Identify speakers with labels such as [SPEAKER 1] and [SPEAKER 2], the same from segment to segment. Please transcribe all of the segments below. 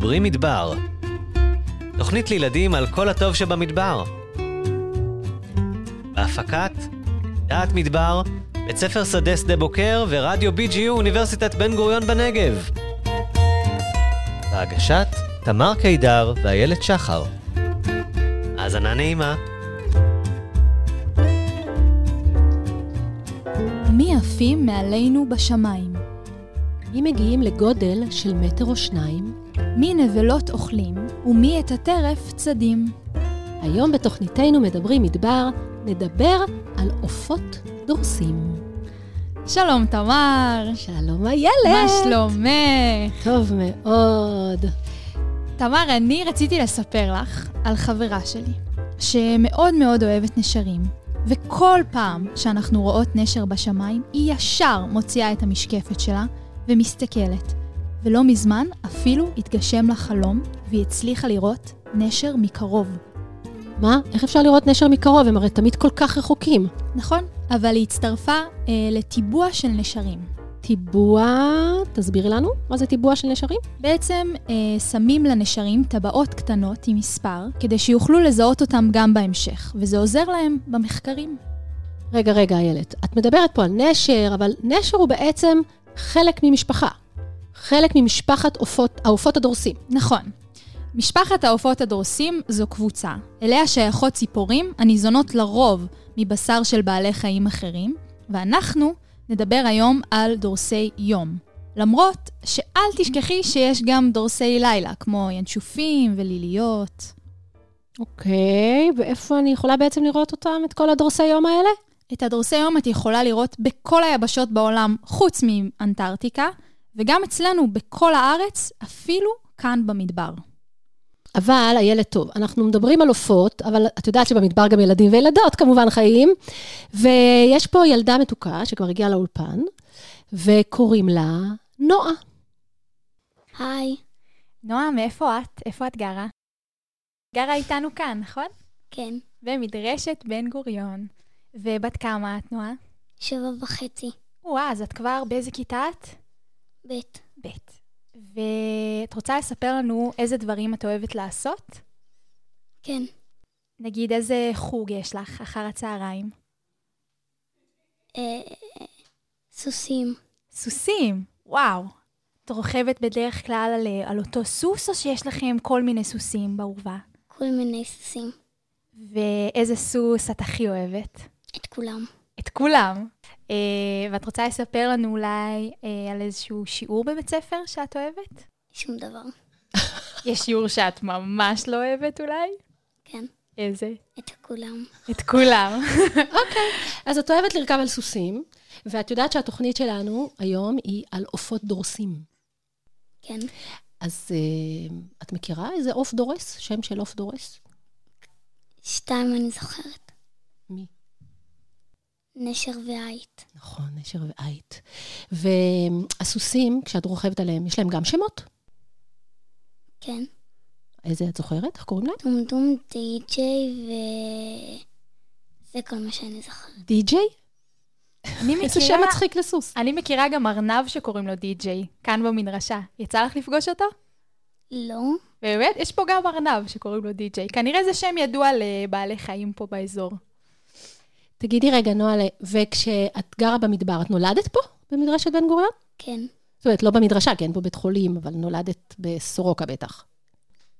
[SPEAKER 1] מדברים מדבר. תוכנית לילדים על כל הטוב שבמדבר. בהפקת דעת מדבר, בית ספר שדה שדה בוקר ורדיו BGU אוניברסיטת בן גוריון בנגב. בהגשת תמר קידר ואיילת שחר. האזנה נעימה.
[SPEAKER 2] מי עפים מעלינו בשמיים?
[SPEAKER 3] מי מגיעים לגודל של מטר או שניים?
[SPEAKER 2] מי נבלות אוכלים, ומי את הטרף צדים?
[SPEAKER 3] היום בתוכניתנו מדברים מדבר, נדבר על עופות דורסים.
[SPEAKER 2] שלום תמר.
[SPEAKER 3] שלום איילת.
[SPEAKER 2] מה שלומך?
[SPEAKER 3] טוב מאוד.
[SPEAKER 2] תמר, אני רציתי לספר לך על חברה שלי, שמאוד מאוד אוהבת נשרים, וכל פעם שאנחנו רואות נשר בשמיים, היא ישר מוציאה את המשקפת שלה ומסתכלת. ולא מזמן אפילו התגשם לה חלום, והיא הצליחה לראות נשר מקרוב.
[SPEAKER 3] מה? איך אפשר לראות נשר מקרוב? הם הרי תמיד כל כך רחוקים.
[SPEAKER 2] נכון, אבל היא הצטרפה אה, לטיבוע של נשרים.
[SPEAKER 3] טיבוע, תסבירי לנו, מה זה טיבוע של נשרים?
[SPEAKER 2] בעצם אה, שמים לנשרים טבעות קטנות עם מספר, כדי שיוכלו לזהות אותם גם בהמשך, וזה עוזר להם במחקרים.
[SPEAKER 3] רגע, רגע, איילת, את מדברת פה על נשר, אבל נשר הוא בעצם חלק ממשפחה. חלק ממשפחת עופות, העופות הדורסים.
[SPEAKER 2] נכון. משפחת העופות הדורסים זו קבוצה. אליה שייכות ציפורים הניזונות לרוב מבשר של בעלי חיים אחרים, ואנחנו נדבר היום על דורסי יום. למרות שאל תשכחי שיש גם דורסי לילה, כמו ינשופים וליליות.
[SPEAKER 3] אוקיי, ואיפה אני יכולה בעצם לראות אותם, את כל הדורסי יום האלה?
[SPEAKER 2] את הדורסי יום את יכולה לראות בכל היבשות בעולם, חוץ מאנטארקטיקה, וגם אצלנו בכל הארץ, אפילו כאן במדבר.
[SPEAKER 3] אבל, איילת, טוב, אנחנו מדברים על עופות, אבל את יודעת שבמדבר גם ילדים וילדות כמובן חיים, ויש פה ילדה מתוקה שכבר הגיעה לאולפן, וקוראים לה נועה.
[SPEAKER 4] היי,
[SPEAKER 2] נועה, מאיפה את? איפה את גרה? גרה איתנו כאן, נכון?
[SPEAKER 4] כן,
[SPEAKER 2] במדרשת בן גוריון. ובת כמה את, נועה?
[SPEAKER 4] שבע וחצי,
[SPEAKER 2] וואה, אז את כבר באיזה כיתה את?
[SPEAKER 4] בית.
[SPEAKER 2] ב'. ואת רוצה לספר לנו איזה דברים את אוהבת לעשות?
[SPEAKER 4] כן,
[SPEAKER 2] נגיד, איזה חוג יש לך אחר הצהריים?
[SPEAKER 4] אה, סוסים,
[SPEAKER 2] סוסים, וואו. את רוכבת בדרך כלל על, על אותו סוס, או שיש לכם כל מיני סוסים באורווה?
[SPEAKER 4] כל מיני סוסים,
[SPEAKER 2] ואיזה סוס את הכי אוהבת?
[SPEAKER 4] את כולם.
[SPEAKER 2] את כולם. אה, ואת רוצה לספר לנו אולי אה, על איזשהו שיעור בבית ספר שאת אוהבת?
[SPEAKER 4] שום דבר.
[SPEAKER 2] יש שיעור שאת ממש לא אוהבת אולי?
[SPEAKER 4] כן,
[SPEAKER 2] איזה?
[SPEAKER 4] את כולם.
[SPEAKER 2] את כולם.
[SPEAKER 3] אוקיי. אז את אוהבת לרכב על סוסים, ואת יודעת שהתוכנית שלנו היום היא על עופות דורסים.
[SPEAKER 4] כן,
[SPEAKER 3] אז אה, את מכירה איזה עוף דורס? שם של עוף דורס?
[SPEAKER 4] שתיים אני זוכרת. נשר ועית.
[SPEAKER 3] נכון, נשר ועית. והסוסים, כשאת רוכבת עליהם, יש להם גם שמות?
[SPEAKER 4] כן,
[SPEAKER 3] איזה את זוכרת? איך קוראים להם?
[SPEAKER 4] טומטום, די-ג'יי ו... זה כל מה שאני זוכרת.
[SPEAKER 3] די-ג'יי?
[SPEAKER 2] אני
[SPEAKER 3] איזה שם מצחיק לסוס.
[SPEAKER 2] אני מכירה גם ארנב שקוראים לו די-ג'יי, כאן במדרשה. יצא לך לפגוש אותו?
[SPEAKER 4] לא,
[SPEAKER 2] באמת? יש פה גם ארנב שקוראים לו די-ג'יי. כנראה זה שם ידוע לבעלי חיים פה באזור.
[SPEAKER 3] תגידי רגע, נועה, וכשאת גרה במדבר, את נולדת פה? במדרשת בן גוריון?
[SPEAKER 4] כן,
[SPEAKER 3] זאת אומרת, לא במדרשה, כי אין פה בית חולים, אבל נולדת בסורוקה בטח.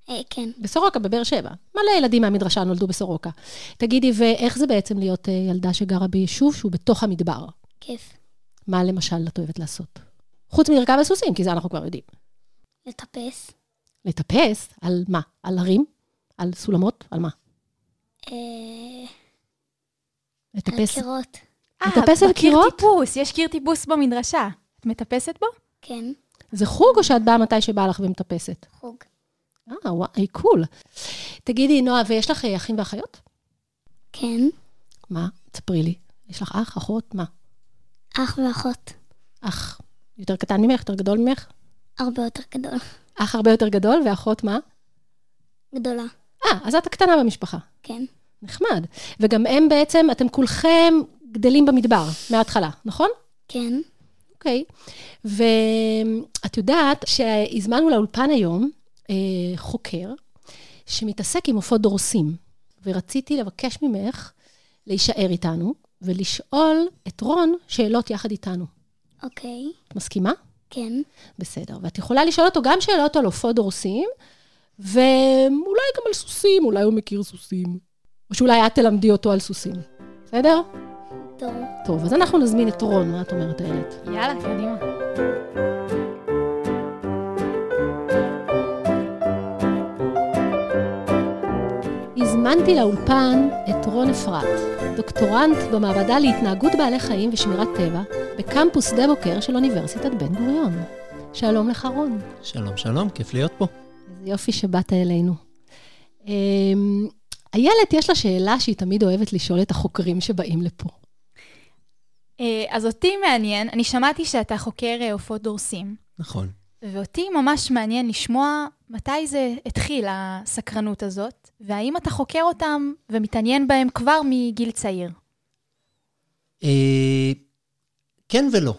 [SPEAKER 4] אה, כן.
[SPEAKER 3] בסורוקה, בבאר שבע. מלא ילדים מהמדרשה נולדו בסורוקה. תגידי, ואיך זה בעצם להיות אה, ילדה שגרה ביישוב שהוא בתוך המדבר?
[SPEAKER 4] כיף.
[SPEAKER 3] מה למשל את אוהבת לעשות? חוץ מלרכב על סוסים, כי זה אנחנו כבר יודעים.
[SPEAKER 4] לטפס.
[SPEAKER 3] לטפס? על מה? על הרים? על סולמות? על מה?
[SPEAKER 4] אה, על
[SPEAKER 3] לטפס?
[SPEAKER 4] קירות.
[SPEAKER 3] לטפס על
[SPEAKER 2] בקיר
[SPEAKER 3] קירות?
[SPEAKER 2] טיפוס, יש קיר טיפוס במדרשה. את מטפסת בו?
[SPEAKER 4] כן,
[SPEAKER 3] זה חוג או שאת באה מתי שבא לך ומטפסת?
[SPEAKER 4] חוג.
[SPEAKER 3] אה, וואי, קול. תגידי, נועה, ויש לך אה, אחים ואחיות?
[SPEAKER 4] כן,
[SPEAKER 3] מה? תספרי לי. יש לך אח, אחות? מה?
[SPEAKER 4] אח ואחות.
[SPEAKER 3] אח יותר קטן ממך, יותר גדול ממך?
[SPEAKER 4] הרבה יותר גדול.
[SPEAKER 3] אח הרבה יותר גדול, ואחות מה?
[SPEAKER 4] גדולה.
[SPEAKER 3] אה, אז את הקטנה במשפחה.
[SPEAKER 4] כן,
[SPEAKER 3] נחמד. וגם הם בעצם, אתם כולכם גדלים במדבר, מההתחלה, נכון?
[SPEAKER 4] כן,
[SPEAKER 3] אוקיי. ואת יודעת שהזמנו לאולפן היום אה, חוקר שמתעסק עם עופות דורסים, ורציתי לבקש ממך להישאר איתנו ולשאול את רון שאלות יחד איתנו.
[SPEAKER 4] אוקיי,
[SPEAKER 3] את מסכימה?
[SPEAKER 4] כן.
[SPEAKER 3] בסדר. ואת יכולה לשאול אותו גם שאלות על עופות דורסים, ואולי גם על סוסים, אולי הוא מכיר סוסים. או שאולי את תלמדי אותו על סוסים. בסדר?
[SPEAKER 4] טוב.
[SPEAKER 3] טוב, אז אנחנו נזמין את רון, מה את אומרת, איילת?
[SPEAKER 2] יאללה, קדימה.
[SPEAKER 3] הזמנתי לאולפן את רון אפרת, דוקטורנט במעבדה להתנהגות בעלי חיים ושמירת טבע, בקמפוס שדה בוקר של אוניברסיטת בן גוריון. שלום לך, רון.
[SPEAKER 1] שלום, שלום, כיף להיות פה.
[SPEAKER 3] איזה יופי שבאת אלינו. איילת, יש לה שאלה שהיא תמיד אוהבת לשאול את החוקרים שבאים לפה.
[SPEAKER 2] אה, אז אותי מעניין, אני שמעתי שאתה חוקר אה, עופות דורסים,
[SPEAKER 1] נכון.
[SPEAKER 2] ואותי ממש מעניין לשמוע מתי זה התחיל, הסקרנות הזאת, והאם אתה חוקר אותם ומתעניין בהם כבר מגיל צעיר.
[SPEAKER 1] אה, כן ולא.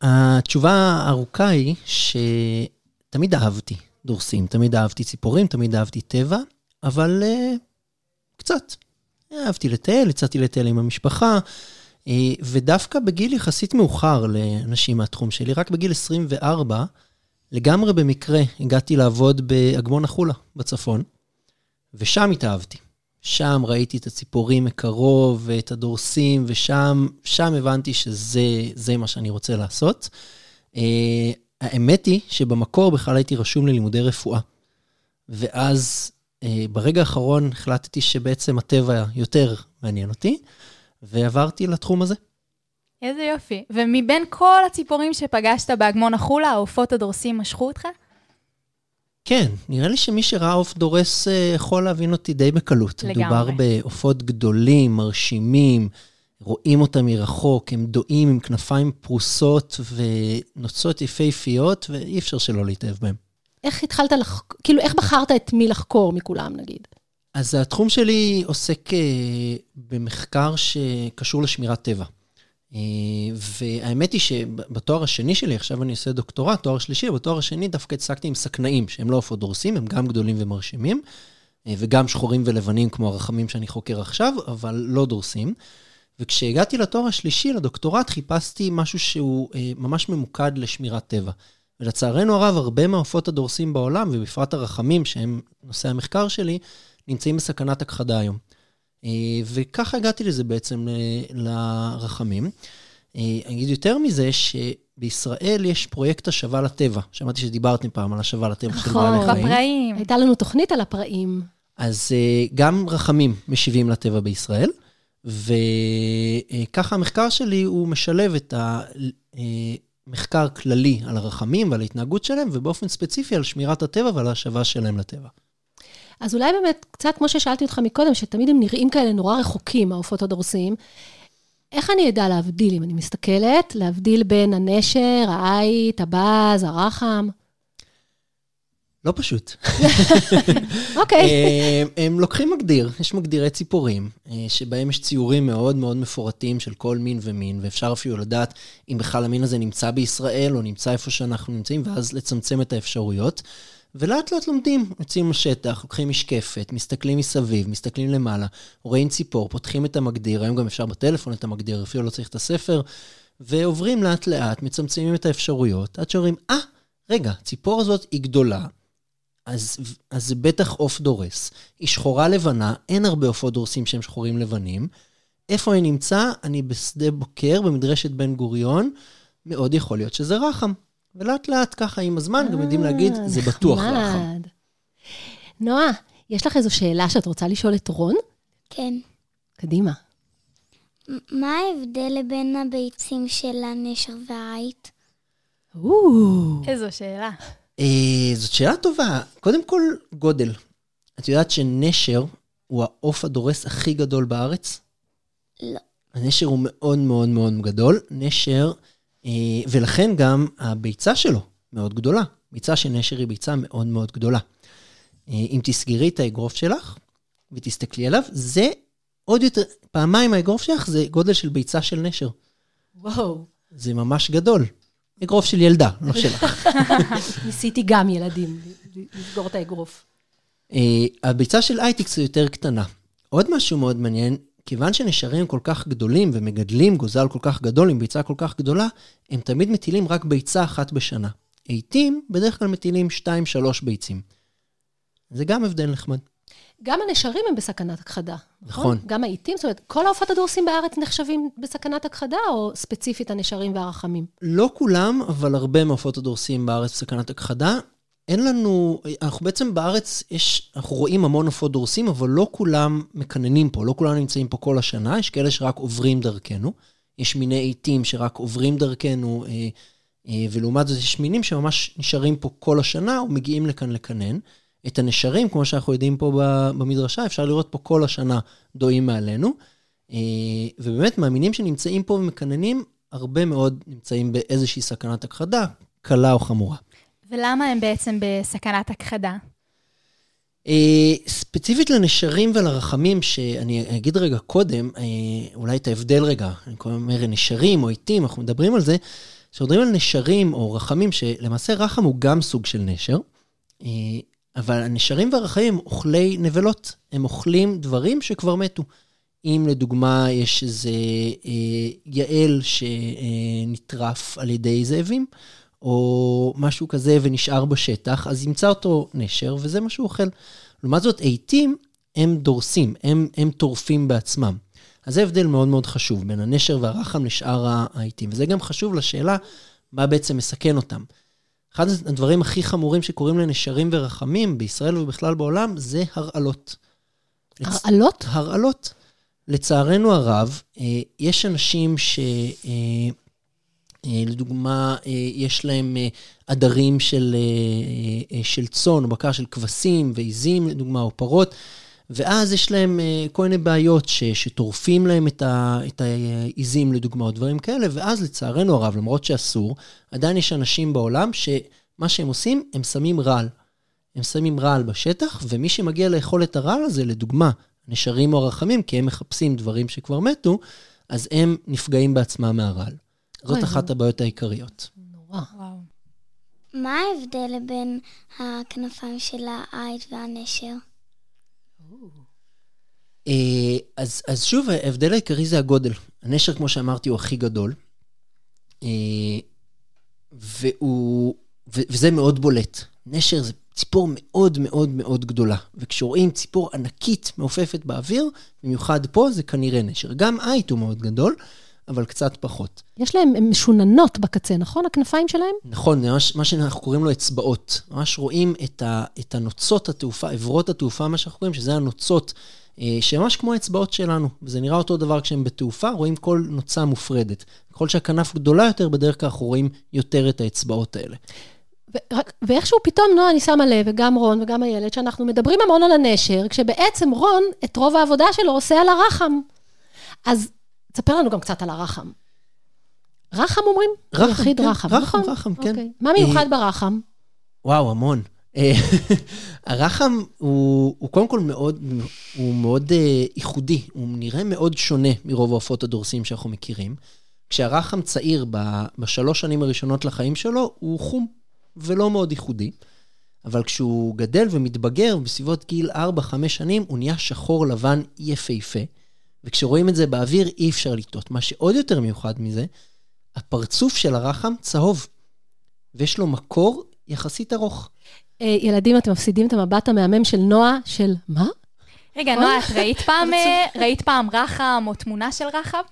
[SPEAKER 1] התשובה הארוכה היא שתמיד אהבתי דורסים, תמיד אהבתי ציפורים, תמיד אהבתי טבע, אבל uh, קצת. אהבתי לטייל, יצאתי לטייל עם המשפחה, uh, ודווקא בגיל יחסית מאוחר לאנשים מהתחום שלי, רק בגיל 24, לגמרי במקרה הגעתי לעבוד באגמון החולה בצפון, ושם התאהבתי. שם ראיתי את הציפורים מקרוב ואת הדורסים, ושם שם הבנתי שזה מה שאני רוצה לעשות. Uh, האמת היא שבמקור בכלל הייתי רשום ללימודי רפואה. ואז ברגע האחרון החלטתי שבעצם הטבע יותר מעניין אותי, ועברתי לתחום הזה.
[SPEAKER 2] איזה יופי. ומבין כל הציפורים שפגשת באגמון החולה, העופות הדורסים משכו אותך?
[SPEAKER 1] כן, נראה לי שמי שראה עוף דורס אה, יכול להבין אותי די בקלות.
[SPEAKER 2] לגמרי.
[SPEAKER 1] מדובר בעופות גדולים, מרשימים, רואים אותם מרחוק, הם דועים עם כנפיים פרוסות ונוצות יפהפיות, ואי אפשר שלא להתאהב בהם.
[SPEAKER 3] איך התחלת לחקור, כאילו, איך בחרת את מי לחקור מכולם, נגיד?
[SPEAKER 1] אז התחום שלי עוסק אה, במחקר שקשור לשמירת טבע. אה, והאמת היא שבתואר השני שלי, עכשיו אני עושה דוקטורט, תואר שלישי, בתואר השני דווקא הצגתי עם סכנאים, שהם לא עופות דורסים, הם גם גדולים ומרשימים, אה, וגם שחורים ולבנים כמו הרחמים שאני חוקר עכשיו, אבל לא דורסים. וכשהגעתי לתואר השלישי, לדוקטורט, חיפשתי משהו שהוא ממש ממוקד לשמירת טבע. ולצערנו הרב, הרבה מהעופות הדורסים בעולם, ובפרט הרחמים, שהם נושא המחקר שלי, נמצאים בסכנת הכחדה היום. אה, וככה הגעתי לזה בעצם ל- לרחמים. אה, אני אגיד יותר מזה, שבישראל יש פרויקט השבה לטבע. שמעתי שדיברתם פעם על השבה לטבע של
[SPEAKER 3] נכון.
[SPEAKER 1] בעלי חיים.
[SPEAKER 2] בפראים.
[SPEAKER 3] הייתה לנו תוכנית על הפראים.
[SPEAKER 1] אז אה, גם רחמים משיבים לטבע בישראל, וככה המחקר שלי הוא משלב את המחקר כללי על הרחמים ועל ההתנהגות שלהם, ובאופן ספציפי על שמירת הטבע ועל ההשבה שלהם לטבע.
[SPEAKER 3] אז אולי באמת, קצת כמו ששאלתי אותך מקודם, שתמיד הם נראים כאלה נורא רחוקים, העופות הדורסים, איך אני אדע להבדיל, אם אני מסתכלת, להבדיל בין הנשר, העית, הבז, הרחם?
[SPEAKER 1] לא פשוט.
[SPEAKER 3] אוקיי.
[SPEAKER 1] אה, הם לוקחים מגדיר, יש מגדירי ציפורים, אה, שבהם יש ציורים מאוד מאוד מפורטים של כל מין ומין, ואפשר אפילו לדעת אם בכלל המין הזה נמצא בישראל או נמצא איפה שאנחנו נמצאים, ואז לצמצם את האפשרויות. ולאט לאט לומדים, יוצאים לשטח, לוקחים משקפת, מסתכלים מסביב, מסתכלים למעלה, רואים ציפור, פותחים את המגדיר, היום גם אפשר בטלפון את המגדיר, אפילו לא צריך את הספר, ועוברים לאט לאט, מצמצמים את האפשרויות, עד שאומרים, אה, ah, רגע, הציפור הזאת היא גדולה, אז, אז זה בטח עוף דורס. היא שחורה לבנה, אין הרבה עופות דורסים שהם שחורים לבנים. איפה היא נמצא? אני בשדה בוקר, במדרשת בן גוריון, מאוד יכול להיות שזה רחם. ולאט לאט ככה עם הזמן גם יודעים להגיד,
[SPEAKER 3] אה,
[SPEAKER 1] זה בטוח. רחם.
[SPEAKER 3] נועה, יש לך איזו שאלה שאת רוצה לשאול את רון?
[SPEAKER 4] כן.
[SPEAKER 3] קדימה.
[SPEAKER 4] מה ההבדל בין הביצים של הנשר והעית?
[SPEAKER 2] איזו שאלה.
[SPEAKER 1] אה, זאת שאלה טובה. קודם כל, גודל. את יודעת שנשר הוא העוף הדורס הכי גדול בארץ?
[SPEAKER 4] לא.
[SPEAKER 1] הנשר הוא מאוד מאוד מאוד גדול. נשר, אה, ולכן גם הביצה שלו מאוד גדולה. ביצה של נשר היא ביצה מאוד מאוד גדולה. אה, אם תסגרי את האגרוף שלך ותסתכלי עליו, זה עוד יותר, פעמיים האגרוף שלך זה גודל של ביצה של נשר.
[SPEAKER 3] וואו.
[SPEAKER 1] זה ממש גדול. אגרוף של ילדה, לא שלך.
[SPEAKER 3] ניסיתי גם ילדים, לסגור את האגרוף.
[SPEAKER 1] אה, הביצה של אייטיקס היא יותר קטנה. עוד משהו מאוד מעניין, כיוון שנשרים כל כך גדולים ומגדלים גוזל כל כך גדול עם ביצה כל כך גדולה, הם תמיד מטילים רק ביצה אחת בשנה. עיטים בדרך כלל מטילים 2-3 ביצים. זה גם הבדל נחמד.
[SPEAKER 3] גם הנשרים הם בסכנת הכחדה, נכון?
[SPEAKER 1] נכון.
[SPEAKER 3] גם העיתים, זאת אומרת, כל העופות הדורסים בארץ נחשבים בסכנת הכחדה, או ספציפית הנשרים והרחמים?
[SPEAKER 1] לא כולם, אבל הרבה מעופות הדורסים בארץ בסכנת הכחדה. אין לנו, אנחנו בעצם בארץ, יש, אנחנו רואים המון עופות דורסים, אבל לא כולם מקננים פה, לא כולם נמצאים פה כל השנה, יש כאלה שרק עוברים דרכנו. יש מיני עיתים שרק עוברים דרכנו, אה, אה, ולעומת זאת יש מינים שממש נשארים פה כל השנה ומגיעים לכאן לקנן. את הנשרים, כמו שאנחנו יודעים פה במדרשה, אפשר לראות פה כל השנה דועים מעלינו. אה, ובאמת, מהמינים שנמצאים פה ומקננים, הרבה מאוד נמצאים באיזושהי סכנת הכחדה, קלה או חמורה.
[SPEAKER 2] ולמה הם בעצם בסכנת הכחדה?
[SPEAKER 1] אה, ספציפית לנשרים ולרחמים, שאני אגיד רגע קודם, אה, אולי את ההבדל רגע, אני קורא אומר נשרים או עיתים, אנחנו מדברים על זה, כשמדברים על נשרים או רחמים, שלמעשה רחם הוא גם סוג של נשר, אה, אבל הנשרים והרחמים אוכלי נבלות, הם אוכלים דברים שכבר מתו. אם לדוגמה יש איזה אה, יעל שנטרף על ידי זאבים, או משהו כזה ונשאר בשטח, אז ימצא אותו נשר, וזה מה שהוא אוכל. לעומת זאת, עיתים הם דורסים, הם, הם טורפים בעצמם. אז זה הבדל מאוד מאוד חשוב בין הנשר והרחם לשאר העיתים. וזה גם חשוב לשאלה מה בעצם מסכן אותם. אחד הדברים הכי חמורים שקורים לנשרים ורחמים בישראל ובכלל בעולם זה הרעלות. לצ-
[SPEAKER 3] הרעלות?
[SPEAKER 1] הרעלות. לצערנו הרב, אה, יש אנשים ש... אה, אה, לדוגמה, יש להם עדרים של, של צאן או בקר של כבשים ועיזים, לדוגמה, או פרות, ואז יש להם אה, כל מיני בעיות ש, שטורפים להם את, ה, את העיזים, לדוגמה, או דברים כאלה, ואז לצערנו הרב, למרות שאסור, עדיין יש אנשים בעולם שמה שהם עושים, הם שמים רעל. הם שמים רעל בשטח, ומי שמגיע לאכול את הרעל הזה, לדוגמה, נשרים או הרחמים, כי הם מחפשים דברים שכבר מתו, אז הם נפגעים בעצמם מהרעל. זאת אחת הבעיות העיקריות.
[SPEAKER 3] נורא.
[SPEAKER 2] וואו.
[SPEAKER 4] מה ההבדל בין הכנפיים של העית והנשר?
[SPEAKER 1] אה, אז, אז שוב, ההבדל העיקרי זה הגודל. הנשר, כמו שאמרתי, הוא הכי גדול, אה, והוא, ו, וזה מאוד בולט. נשר זה ציפור מאוד מאוד מאוד גדולה, וכשרואים ציפור ענקית מעופפת באוויר, במיוחד פה זה כנראה נשר. גם עית הוא מאוד גדול, אבל קצת פחות.
[SPEAKER 3] יש להם, הן משוננות בקצה, נכון? הכנפיים שלהם?
[SPEAKER 1] נכון, זה ממש מה שאנחנו קוראים לו אצבעות. ממש רואים את, ה, את הנוצות התעופה, עברות התעופה, מה שאנחנו קוראים, שזה הנוצות, שממש כמו האצבעות שלנו. וזה נראה אותו דבר כשהם בתעופה, רואים כל נוצה מופרדת. ככל שהכנף גדולה יותר, בדרך כלל אנחנו רואים יותר את האצבעות האלה.
[SPEAKER 3] ורק, ואיכשהו פתאום, נועה, אני שמה לב, וגם רון וגם איילת, שאנחנו מדברים המון על הנשר, כשבעצם רון, את רוב העבודה שלו עושה על הרחם. אז תספר לנו גם קצת על הרחם. רחם אומרים?
[SPEAKER 1] רחם,
[SPEAKER 3] יחיד
[SPEAKER 1] כן,
[SPEAKER 3] רחם,
[SPEAKER 1] רחם,
[SPEAKER 3] נכון?
[SPEAKER 1] רחם, כן.
[SPEAKER 3] אוקיי. מה מיוחד ברחם?
[SPEAKER 1] וואו, המון. אה, הרחם הוא, הוא קודם כל מאוד, הוא מאוד אה, ייחודי, הוא נראה מאוד שונה מרוב העופות הדורסים שאנחנו מכירים. כשהרחם צעיר ב- בשלוש שנים הראשונות לחיים שלו, הוא חום ולא מאוד ייחודי. אבל כשהוא גדל ומתבגר, בסביבות גיל 4-5 שנים, הוא נהיה שחור לבן יפהפה. וכשרואים את זה באוויר, אי אפשר לטעות. מה שעוד יותר מיוחד מזה, הפרצוף של הרחם צהוב, ויש לו מקור יחסית ארוך.
[SPEAKER 3] אה, ילדים, אתם מפסידים את המבט המהמם של נועה, של מה?
[SPEAKER 2] רגע, נועה, את ראית פעם, אה, ראית פעם רחם או תמונה של רחם?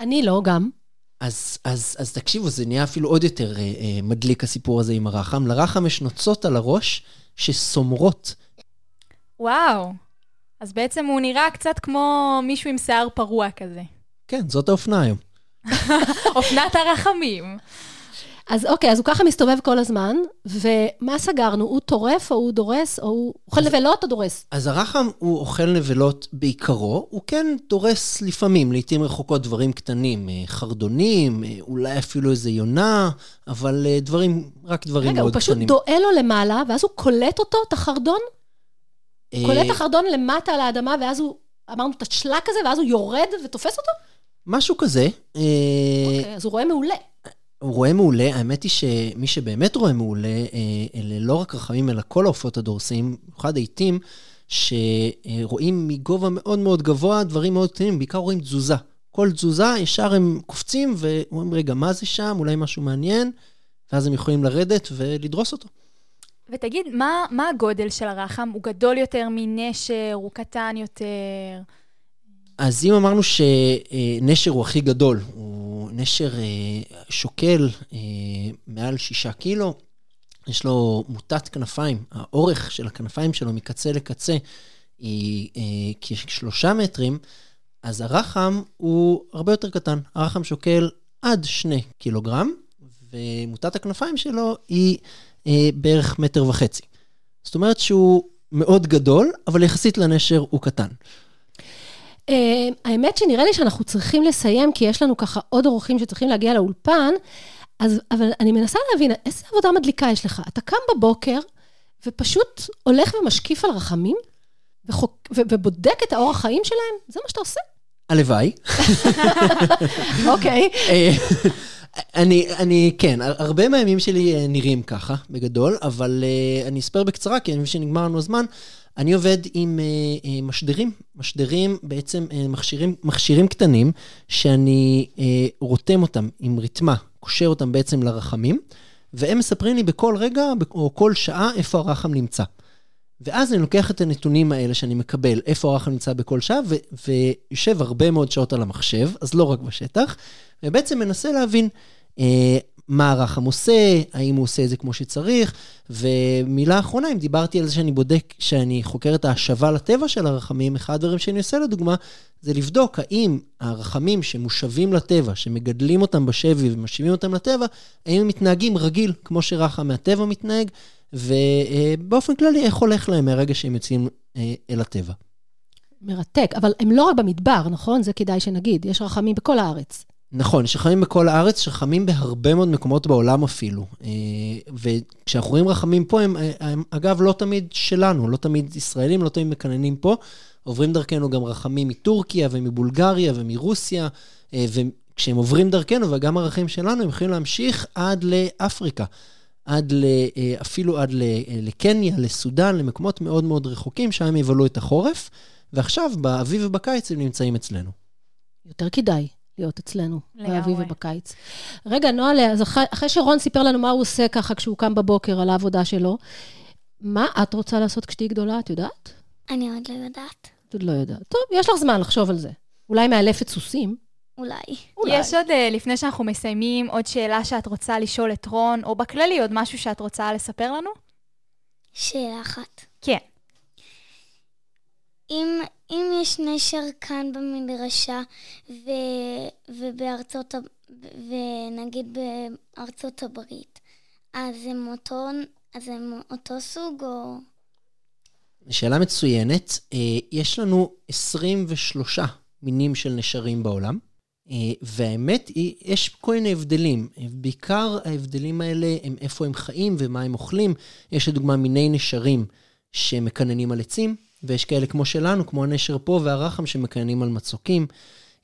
[SPEAKER 3] אני לא, גם.
[SPEAKER 1] אז, אז, אז תקשיבו, זה נהיה אפילו עוד יותר אה, אה, מדליק הסיפור הזה עם הרחם. לרחם יש נוצות על הראש שסומרות.
[SPEAKER 2] וואו. אז בעצם הוא נראה קצת כמו מישהו עם שיער פרוע כזה.
[SPEAKER 1] כן, זאת האופנה היום.
[SPEAKER 2] אופנת הרחמים.
[SPEAKER 3] אז אוקיי, אז הוא ככה מסתובב כל הזמן, ומה סגרנו? הוא טורף או הוא דורס, או הוא אוכל נבלות או דורס?
[SPEAKER 1] אז הרחם הוא אוכל נבלות בעיקרו, הוא כן דורס לפעמים, לעתים רחוקות דברים קטנים, אה, חרדונים, אה, אולי אפילו איזה יונה, אבל אה, דברים, רק דברים
[SPEAKER 3] רגע, הוא
[SPEAKER 1] מאוד
[SPEAKER 3] פשוט
[SPEAKER 1] קטנים.
[SPEAKER 3] דואה לו למעלה, ואז הוא קולט אותו, את החרדון? קולט החרדון למטה על האדמה, ואז הוא, אמרנו, את השלק הזה, ואז הוא יורד ותופס אותו?
[SPEAKER 1] משהו כזה.
[SPEAKER 3] אוקיי, אז הוא רואה מעולה.
[SPEAKER 1] הוא רואה מעולה, האמת היא שמי שבאמת רואה מעולה, אה, אלה לא רק רחמים, אלא כל העופות הדורסים, במיוחד העיתים, שרואים מגובה מאוד מאוד גבוה דברים מאוד קטנים, בעיקר רואים תזוזה. כל תזוזה, ישר הם קופצים ואומרים, רגע, מה זה שם? אולי משהו מעניין? ואז הם יכולים לרדת ולדרוס אותו.
[SPEAKER 2] ותגיד, מה, מה הגודל של הרחם? הוא גדול יותר מנשר? הוא קטן יותר?
[SPEAKER 1] אז אם אמרנו שנשר הוא הכי גדול, הוא נשר אה, שוקל אה, מעל שישה קילו, יש לו מוטת כנפיים, האורך של הכנפיים שלו מקצה לקצה היא אה, כשלושה מטרים, אז הרחם הוא הרבה יותר קטן. הרחם שוקל עד שני קילוגרם, ומוטת הכנפיים שלו היא בערך מטר וחצי. זאת אומרת שהוא מאוד גדול, אבל יחסית לנשר הוא קטן.
[SPEAKER 3] Uh, האמת שנראה לי שאנחנו צריכים לסיים, כי יש לנו ככה עוד אורחים שצריכים להגיע לאולפן, אז, אבל אני מנסה להבין, איזה עבודה מדליקה יש לך? אתה קם בבוקר ופשוט הולך ומשקיף על רחמים, וחוק, ו, ובודק את האורח חיים שלהם? זה מה שאתה עושה?
[SPEAKER 1] הלוואי.
[SPEAKER 3] אוקיי.
[SPEAKER 1] אה, אני, אני, כן, הרבה מהימים שלי אה, נראים ככה, בגדול, אבל אני אספר בקצרה, כי אני מבין שנגמר לנו הזמן. אני עובד עם uh, uh, משדרים, משדרים בעצם uh, מכשירים, מכשירים קטנים, שאני uh, רותם אותם עם רתמה, קושר אותם בעצם לרחמים, והם מספרים לי בכל רגע או כל שעה איפה הרחם נמצא. ואז אני לוקח את הנתונים האלה שאני מקבל, איפה הרחם נמצא בכל שעה, ו- ויושב הרבה מאוד שעות על המחשב, אז לא רק בשטח, ובעצם מנסה להבין אה, מה הרחם עושה, האם הוא עושה את זה כמו שצריך, ומילה אחרונה, אם דיברתי על זה שאני בודק, שאני חוקר את ההשבה לטבע של הרחמים, אחד הדברים שאני עושה לדוגמה, זה לבדוק האם הרחמים שמושבים לטבע, שמגדלים אותם בשבי ומשיבים אותם לטבע, האם הם מתנהגים רגיל, כמו שרחם מהטבע מתנהג, ובאופן כללי, איך הולך להם מהרגע שהם יוצאים אה, אל הטבע.
[SPEAKER 3] מרתק, אבל הם לא רק במדבר, נכון? זה כדאי שנגיד, יש רחמים בכל הארץ.
[SPEAKER 1] נכון, יש רחמים בכל הארץ, יש רחמים בהרבה מאוד מקומות בעולם אפילו. אה, וכשאנחנו רואים רחמים פה, הם, הם אגב לא תמיד שלנו, לא תמיד ישראלים, לא תמיד מקננים פה. עוברים דרכנו גם רחמים מטורקיה ומבולגריה ומרוסיה, אה, וכשהם עוברים דרכנו, וגם הרחמים שלנו, הם יכולים להמשיך עד לאפריקה. עד ל, אה, אפילו עד לקניה, לסודאן, למקומות מאוד מאוד רחוקים, שם הם יבלו את החורף, ועכשיו, באביב ובקיץ הם נמצאים אצלנו.
[SPEAKER 3] יותר כדאי. להיות אצלנו, באביב ובקיץ. רגע, נועה, אז אחרי, אחרי שרון סיפר לנו מה הוא עושה ככה כשהוא קם בבוקר על העבודה שלו, מה את רוצה לעשות כשתהיי גדולה, את יודעת?
[SPEAKER 4] אני עוד לא יודעת.
[SPEAKER 3] את עוד לא יודעת. טוב, יש לך זמן לחשוב על זה. אולי מאלפת סוסים.
[SPEAKER 4] אולי.
[SPEAKER 2] אולי. יש עוד, אה, לפני שאנחנו מסיימים, עוד שאלה שאת רוצה לשאול את רון, או בכללי עוד משהו שאת רוצה לספר לנו?
[SPEAKER 4] שאלה אחת.
[SPEAKER 2] כן.
[SPEAKER 4] אם, אם יש נשר כאן במדרשה, ו, ובארצות, ונגיד בארצות הברית, אז הם אותו, אז הם אותו סוג או...
[SPEAKER 1] שאלה מצוינת. אה, יש לנו 23 מינים של נשרים בעולם, אה, והאמת היא, יש כל מיני הבדלים. בעיקר ההבדלים האלה הם איפה הם חיים ומה הם אוכלים. יש לדוגמה מיני נשרים שמקננים על עצים, ויש כאלה כמו שלנו, כמו הנשר פה והרחם שמקננים על מצוקים.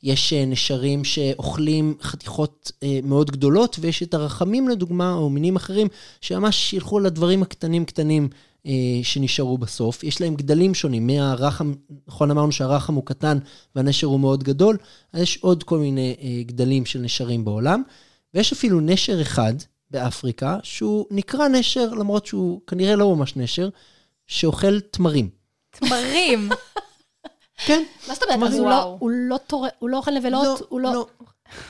[SPEAKER 1] יש אה, נשרים שאוכלים חתיכות אה, מאוד גדולות, ויש את הרחמים לדוגמה, או מינים אחרים, שממש ילכו לדברים הקטנים קטנים אה, שנשארו בסוף. יש להם גדלים שונים, מהרחם, נכון אמרנו שהרחם הוא קטן והנשר הוא מאוד גדול, אז יש עוד כל מיני גדלים של נשרים בעולם, ויש אפילו נשר אחד באפריקה, שהוא נקרא נשר, למרות שהוא כנראה לא ממש נשר, שאוכל תמרים.
[SPEAKER 2] תמרים.
[SPEAKER 3] כן. מה זאת אומרת? אז לא- הוא לא אוכל נבלות? לא, הוא לא... לא.